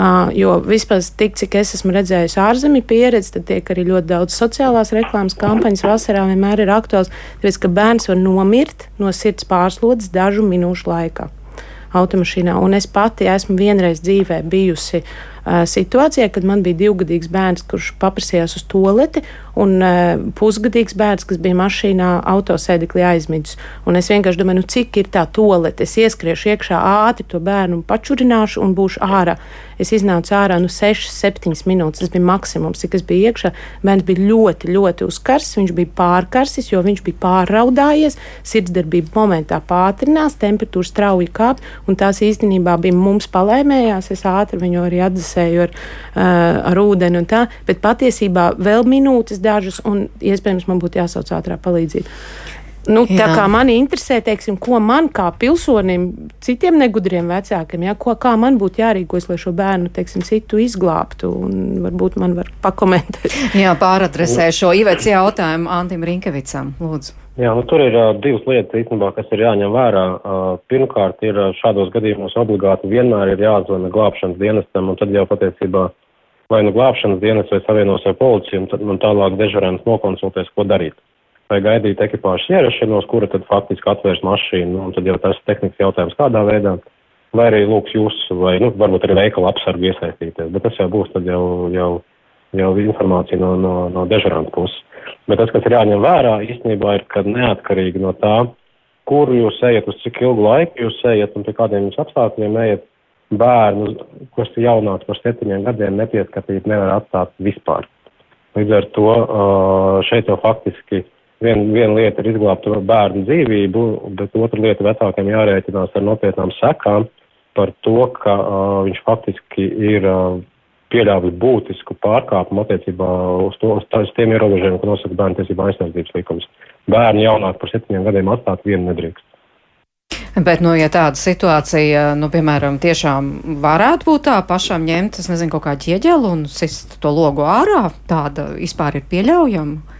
Uh, jo vispār, tik cik es esmu redzējis ārzemju pieredzi, tad tiek arī ļoti daudz sociālās reklāmas kampaņas vasarā vienmēr ir aktuāls, tāpēc, ka bērns var nomirt no sirds pārslodzes dažu minūšu laikā automašīnā. Un es pati esmu vienreiz dzīvē bijusi situācijā, kad man bija divgadīgs bērns, kurš paprasījās uz toleti, un uh, pusgadīgs bērns, kas bija mašīnā, autosēdeklī aizmidzis. Un es vienkārši domāju, nu, cik ir tā tolete. Es ieskriešu iekšā ātri to bērnu pačurināšu un būšu ārā. Es iznācu ārā nu 6, 7 minūtes. Tas bija maksimums, cik es biju iekšā. Bērns bija ļoti, ļoti uzkarsts. Viņš bija pārkarsis, jo viņš bija pārraudājies. Sirdsdarbība momentā pātrinās, temperatūra strauji kāp, tās īstenībā bija mums palēmējās. Es ātri viņu arī atdzesēju ar, uh, ar ūdeni un tā, bet patiesībā vēl minūtes dažas, un iespējams man būtu jāsauc ātrā palīdzība. Nu, tā Jā. kā mani interesē, teiksim, ko man kā pilsonim, citiem negudriem vecākiem, ja, ko, kā man būtu jārīkojas, lai šo bērnu, teiksim, citu izglābtu, un varbūt man var pakomentēt. Jā, pāradresē šo īvēc jautājumu Antim Rinkevicam. Lūdzu. Jā, nu, tur ir uh, divas lietas, īstenībā, kas ir jāņem vērā. Uh, pirmkārt, ir uh, šādos gadījumos obligāti vienmēr ir jāzvana glābšanas dienestam, un tad jau patiesībā vai nu glābšanas dienas vai savienos ar policiju, un tad man tālāk dežurēns nokonsultēs, ko darīt. Vai gaidīt ekipāžas ierašanos, kura tad faktiski atvērs mašīnu, nu, un tad jau tas tehnikas jautājums kādā veidā. Vai arī lūks jūs, vai nu, varbūt arī veikala apsargu iesaistīties, bet tas jau būs tad jau, jau, jau informācija no, no, no dežuranta puses. Bet tas, kas ir jāņem vērā, īstenībā ir, ka neatkarīgi no tā, kur jūs ejat, uz cik ilgu laiku jūs ejat un pie kādiem jums apstākļiem ejat, bērnu, kas ir jaunāks par septiņiem gadiem, nepieskatīt nevar atstāt vispār. Līdz ar to uh, šeit jau faktiski viena vien lieta ir izglābt bērnu dzīvību, bet otra lieta vecākiem jārēķinās ar nopietnām sekām par to, ka uh, viņš faktiski ir uh, pieļāvusi būtisku pārkāpumu attiecībā uz, to, uz tiem ierobežojumiem, ko nosaka bērnu tiesību aizsardzības likums. Bērni jaunāk par septiņiem gadiem atstāt vienu nedrīkst. Bet, nu, ja tāda situācija, nu, piemēram, tiešām varētu būt tā pašam ņemt, es nezinu, kaut kā ķieģeli un sist to logu ārā, tāda vispār ir pieļaujama?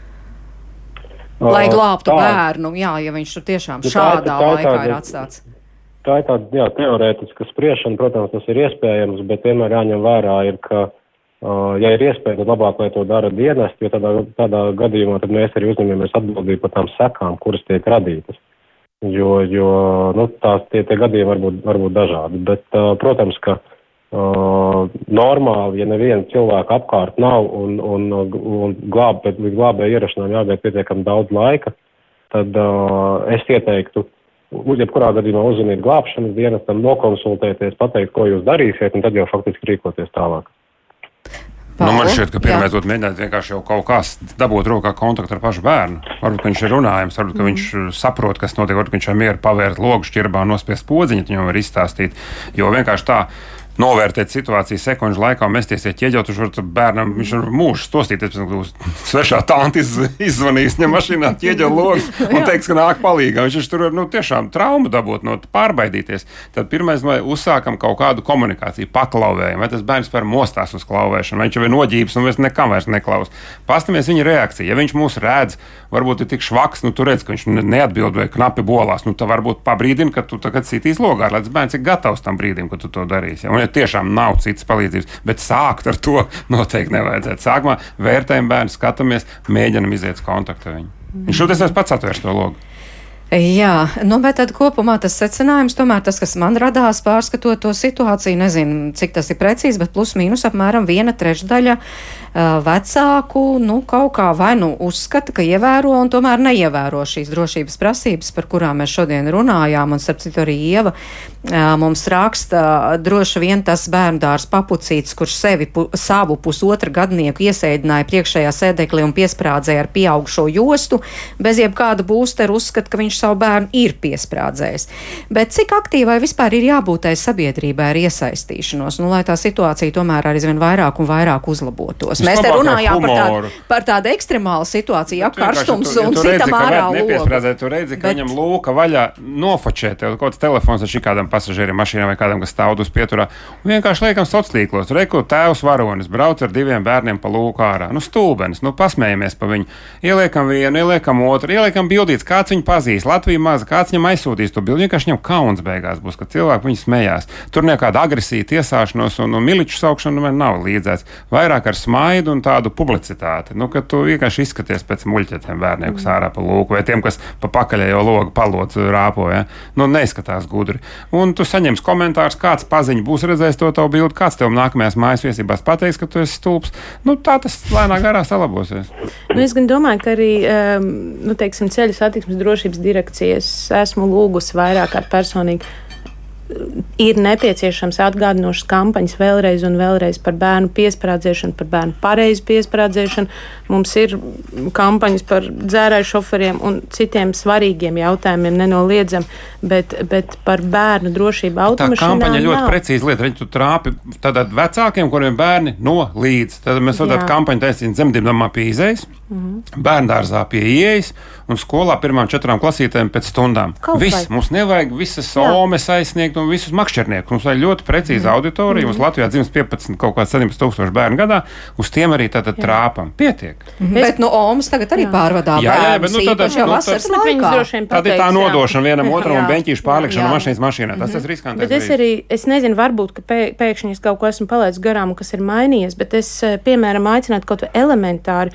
Lai glābtu tā, bērnu, jā, ja viņš tur tiešām ja šādā tā, tā, laikā tā, ir atstāts. Tā ir tāda, jā, teorētiska spriešana, protams, tas ir iespējams, bet vienmēr jāņem vērā ir, ka, uh, ja ir iespēja, tad labāk, lai to dara dienesti, jo tādā, tādā gadījumā tad mēs arī uzņemamies atbildību par tām sekām, kuras tiek radītas jo, jo nu, tās tie, tie gadījumi var būt, var būt dažādi. Bet, uh, protams, ka uh, normāli, ja neviena cilvēka apkārt nav un, un, un glāb, līdz glābēja ierašanām jāgaida pietiekami daudz laika, tad uh, es ieteiktu, jebkurā gadījumā uzzvanīt glābšanas dienestam, nokonsultēties, pateikt, ko jūs darīsiet, un tad jau faktiski rīkoties tālāk. Nu, man šķiet, ka pirmais būtu mēģināt vienkārši jau kaut kā dabūt rokā kontaktu ar pašu bērnu. Varbūt viņš ir runājams, varbūt mm. viņš saprot, kas notiek, varbūt viņš ir mieru pavērt logu šķirbā, nospiest podziņu, viņam var izstāstīt. Jo vienkārši tā novērtēt situāciju sekundžu laikā mesties ķieģot, uz šo bērnam viņš ir mūžs stostīties, pēc tam svešā tanti iz, izzvanīs, ņem mašīnā ķieģot logus un teiks, ka nāk palīgā. Viņš tur var nu, tiešām traumu dabūt, no pārbaidīties. Tad pirmais, vai uzsākam kaut kādu komunikāciju, paklauvējam, vai tas bērns par mostās uz klauvēšanu, vai viņš jau ir noģības un vairs nekam vairs neklaus. Pastamies viņa reakciju. Ja viņš mūs redz, varbūt ir tik švaks, nu, tu redz, ka viņš neatbild vai knapi bolās, nu, tad varbūt pabrīdini, ka tu tagad sitīs logā, lai tas bērns ir gatavs tam brīdim, kad tu to darīsi. Ja? Un, ja tiešām nav citas palīdzības, bet sākt ar to noteikti nevajadzētu. Sākumā vērtējam bērnu, skatāmies, mēģinam iziet kontaktu ar viņu. Viņš šodien pats atvērs to logu. Jā, nu, bet tad kopumā tas secinājums, tomēr tas, kas man radās pārskatot to situāciju, nezinu, cik tas ir precīzi, bet plus mīnus apmēram viena trešdaļa uh, vecāku, nu, kaut kā vai nu uzskata, ka ievēro un tomēr neievēro šīs drošības prasības, par kurām mēs šodien runājām, un starp citu arī Ieva uh, mums raksta droši vien tas bērndārs papucīts, kurš sevi pu, savu pusotra gadnieku iesēdināja priekšējā sēdeklī un piesprādzēja ar pieaugšo jostu, bez jebkāda būsteru uzskata, ka viņš savu bērnu ir piesprādzējis. Bet cik aktīvai vispār ir jābūt tai sabiedrībai ar iesaistīšanos, nu, lai tā situācija tomēr aizvien vairāk un vairāk uzlabotos? Mēs te runājām par tādu, par tādu ekstremālu situāciju, apkarstums un citam ārā logu. Tu redzi, ka Bet... viņam lūka vaļā nofočēt, kaut kāds telefons ar šī kādam pasažierim mašīnā vai kādam, kas stāv uz pieturā. Un vienkārši liekam sociālīklos, reku tēvs varonis brauc ar diviem bērniem pa lūku ārā. Nu, stulbenis, nu, pasmējamies pa viņu. Ieliekam vienu, ieliekam otru, ieliekam bildīts, kāds viņu pazīst. Latvija maza, kāds viņam aizsūtīs to bildi. Vienkārši viņam kauns beigās būs, ka cilvēki viņu smējās. Tur nekāda agresija, tiesāšanos un, un miliču saukšana nav līdzēts. Vairāk ar smaidu un tādu publicitāti. Nu, ka tu vienkārši izskaties pēc muļķiem bērniem, kas ārā pa lūku, vai tiem, kas pa pakaļējo logu palot rāpoja. Nu, neizskatās gudri. Un tu saņemsi komentārus, kāds paziņš būs redzējis to tavu bildi, kāds tev nākamajās mājas viesībās pateiks, ka tu esi stulbs. Nu, tā tas lēnāk garā salabosies. Nu, es domāju, ka arī um, nu, teiksim, ceļu satiksmes drošības direkcijas esmu lūgusi vairāk kārt personīgi ir nepieciešams atgādinošas kampaņas vēlreiz un vēlreiz par bērnu piesprādzēšanu, par bērnu pareizu piesprādzēšanu. Mums ir kampaņas par dzērāju šoferiem un citiem svarīgiem jautājumiem nenoliedzam, bet, bet par bērnu drošību automašīnā. Tā kampaņa ļoti nav. precīzi lieta. Viņi tur trāpi tātad vecākiem, kuriem bērni no līdz. Tad mēs varam kampaņu taisīt dzemdību namā pie izējas, mm -hmm. bērndārzā pie ieejas un skolā pirmām četrām klasītēm pēc stundām. Kaut Viss, vai. mums nevajag visas somas aizsniegt un visus makšķerniekus. Mums ir ļoti precīza mm. auditorija. Mm. Mums Latvijā dzimst 15, kaut kāds 17 tūkstoši bērnu gadā. Uz tiem arī tātad jā. trāpam. Pietiek. Mm -hmm. Bet, nu, Omas tagad arī jā. pārvadā. Jā, jā, bet, nu, tad, jau nu, vasaras tad, laikā. Tad ir tā nodošana vienam otram un beņķīšu pārlikšana no mašīnas mašīnā. Tas tas riskantais. Bet es arī, es nezinu, varbūt, ka pēkšņi es kaut ko esmu palaidis garām, kas ir mainījies, bet es, eh, piemēram, aicinātu kaut vai elementāri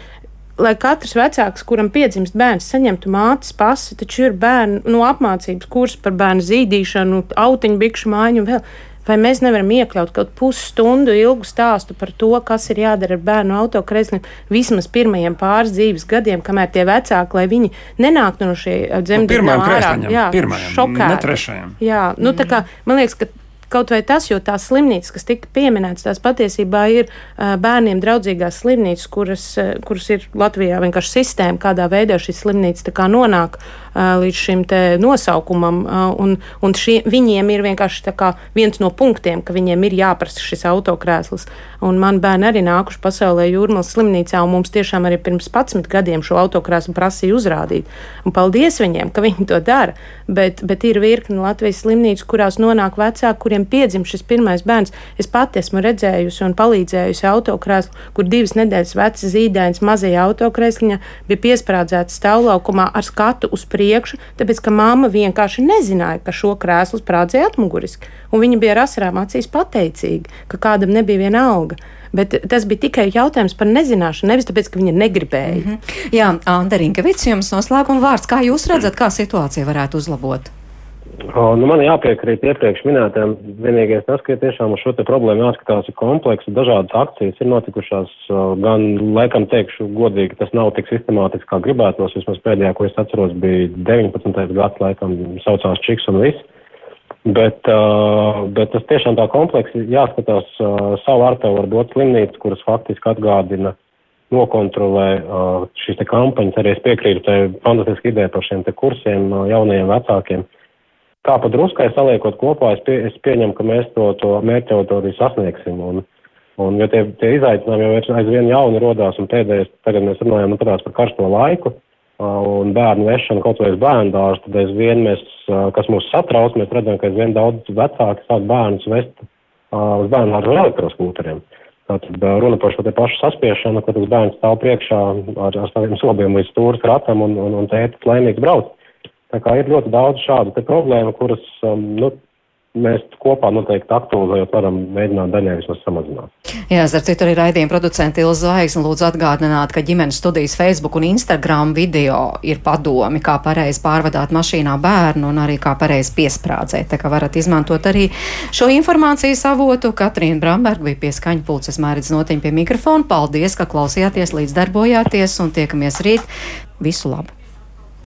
lai katrs vecāks, kuram piedzimst bērns, saņemtu mātes pasi, taču ir bērnu no nu, apmācības kurs par bērnu zīdīšanu, autiņu, bikšu mājiņu un vēl. Vai mēs nevaram iekļaut kaut pusstundu ilgu stāstu par to, kas ir jādara ar bērnu autokreslim vismaz pirmajiem pāris dzīves gadiem, kamēr tie vecāki, lai viņi nenāktu no šī dzemdību no ārā, jā, šokēti. Ne trešajam. Jā, nu tā kā man liekas, ka Kaut vai tas, jo tās slimnīcas, kas tika pieminētas, tās patiesībā ir uh, bērniem draudzīgās slimnīcas, kuras, uh, kuras ir Latvijā vienkārši sistēma, kādā veidā šīs slimnīcas nonāk uh, līdz šim nosaukumam. Un un šie, viņiem ir vienkārši viens no punktiem, ka viņiem ir jāprasa šis autokrēsls. Un man bērni arī nākuši pasaulē jūrmālas slimnīcā, un mums tiešām arī pirms 11 gadiem šo autokrāsu prasīja uzrādīt. Un paldies viņiem, ka viņi to dara. Bet, bet ir virkni Latvijas slimnīcu, kurās nonāk vecāki, kuriem piedzim šis pirmais bērns. Es pati esmu redzējusi un palīdzējusi autokrāsu, kur divas nedēļas vecs zīdainis mazajā autokrēsliņā bija piesprādzēts stāvlaukumā ar skatu uz priekšu, tāpēc ka mamma vienkārši nezināja, ka šo krēslu sprādzēja atmuguriski. Un viņa bija ar asarām acīs pateicīga, ka kādam nebija viena alga. Bet tas bija tikai jautājums par nezināšanu, nevis tāpēc, ka viņa negribēja. Mm -hmm. Jā, Anta Rinkevics, jums noslēguma vārds. Kā jūs redzat, kā situācija varētu uzlabot? Nu man jāpiekrīt iepriekš minētām. Vienīgais tas, ka tiešām uz šo problēmu jāskatās kompleksu. Dažādas akcijas ir notikušās, gan laikam teikšu godīgi, tas nav tik sistemātiski kā gribētos. Vismaz pēdējā, ko es atceros, bija 19. gads, laikam saucās Čiks un viss. Bet, bet tas tiešām tā kompleksi jāskatās savu artavu var dot slimnīcas, kuras faktiski atgādina, nokontrolē šīs te kampaņas. Arī es piekrītu tai fantastiski ideja par šiem te kursiem jaunajiem vecākiem. Kā pa druskai saliekot kopā, es, pie, es pieņemu, ka mēs to, to mērķi auditoriju sasniegsim. Un, un jo tie, tie izaicinājumi jau aizvien jauni rodās, un pēdējais, tagad mēs runājam nu, par karsto laiku. Un bērnu vešanu kaut vai uz bērnu dārzu, tad aizvien mēs, kas mūs satrauc, mēs redzam, ka aizvien daudz vecāki sāk bērnus vest uz bērnu dārzu ar elektroskūteriem. Tātad runa par šo te pašu saspiešanu, kad tas bērns stāv priekšā ar, ar saviem sobiem līdz stūras ratam un, un, un tētis laimīgs brauc. Tā kā ir ļoti daudz šādu problēmu, kuras, um, nu, mēs kopā noteikti aktualizējot varam mēģināt daļai vismaz samazināt. Jā, starp citu arī raidījuma producenti Ilza Zvaigzne lūdzu atgādināt, ka ģimenes studijas Facebook un Instagram video ir padomi, kā pareizi pārvadāt mašīnā bērnu un arī kā pareizi piesprādzēt. Tā kā varat izmantot arī šo informācijas avotu. Katrīna Bramberga bija pie skaņa pulces mērķis notiņa pie mikrofona. Paldies, ka klausījāties, līdz darbojāties un tiekamies rīt. Visu labu!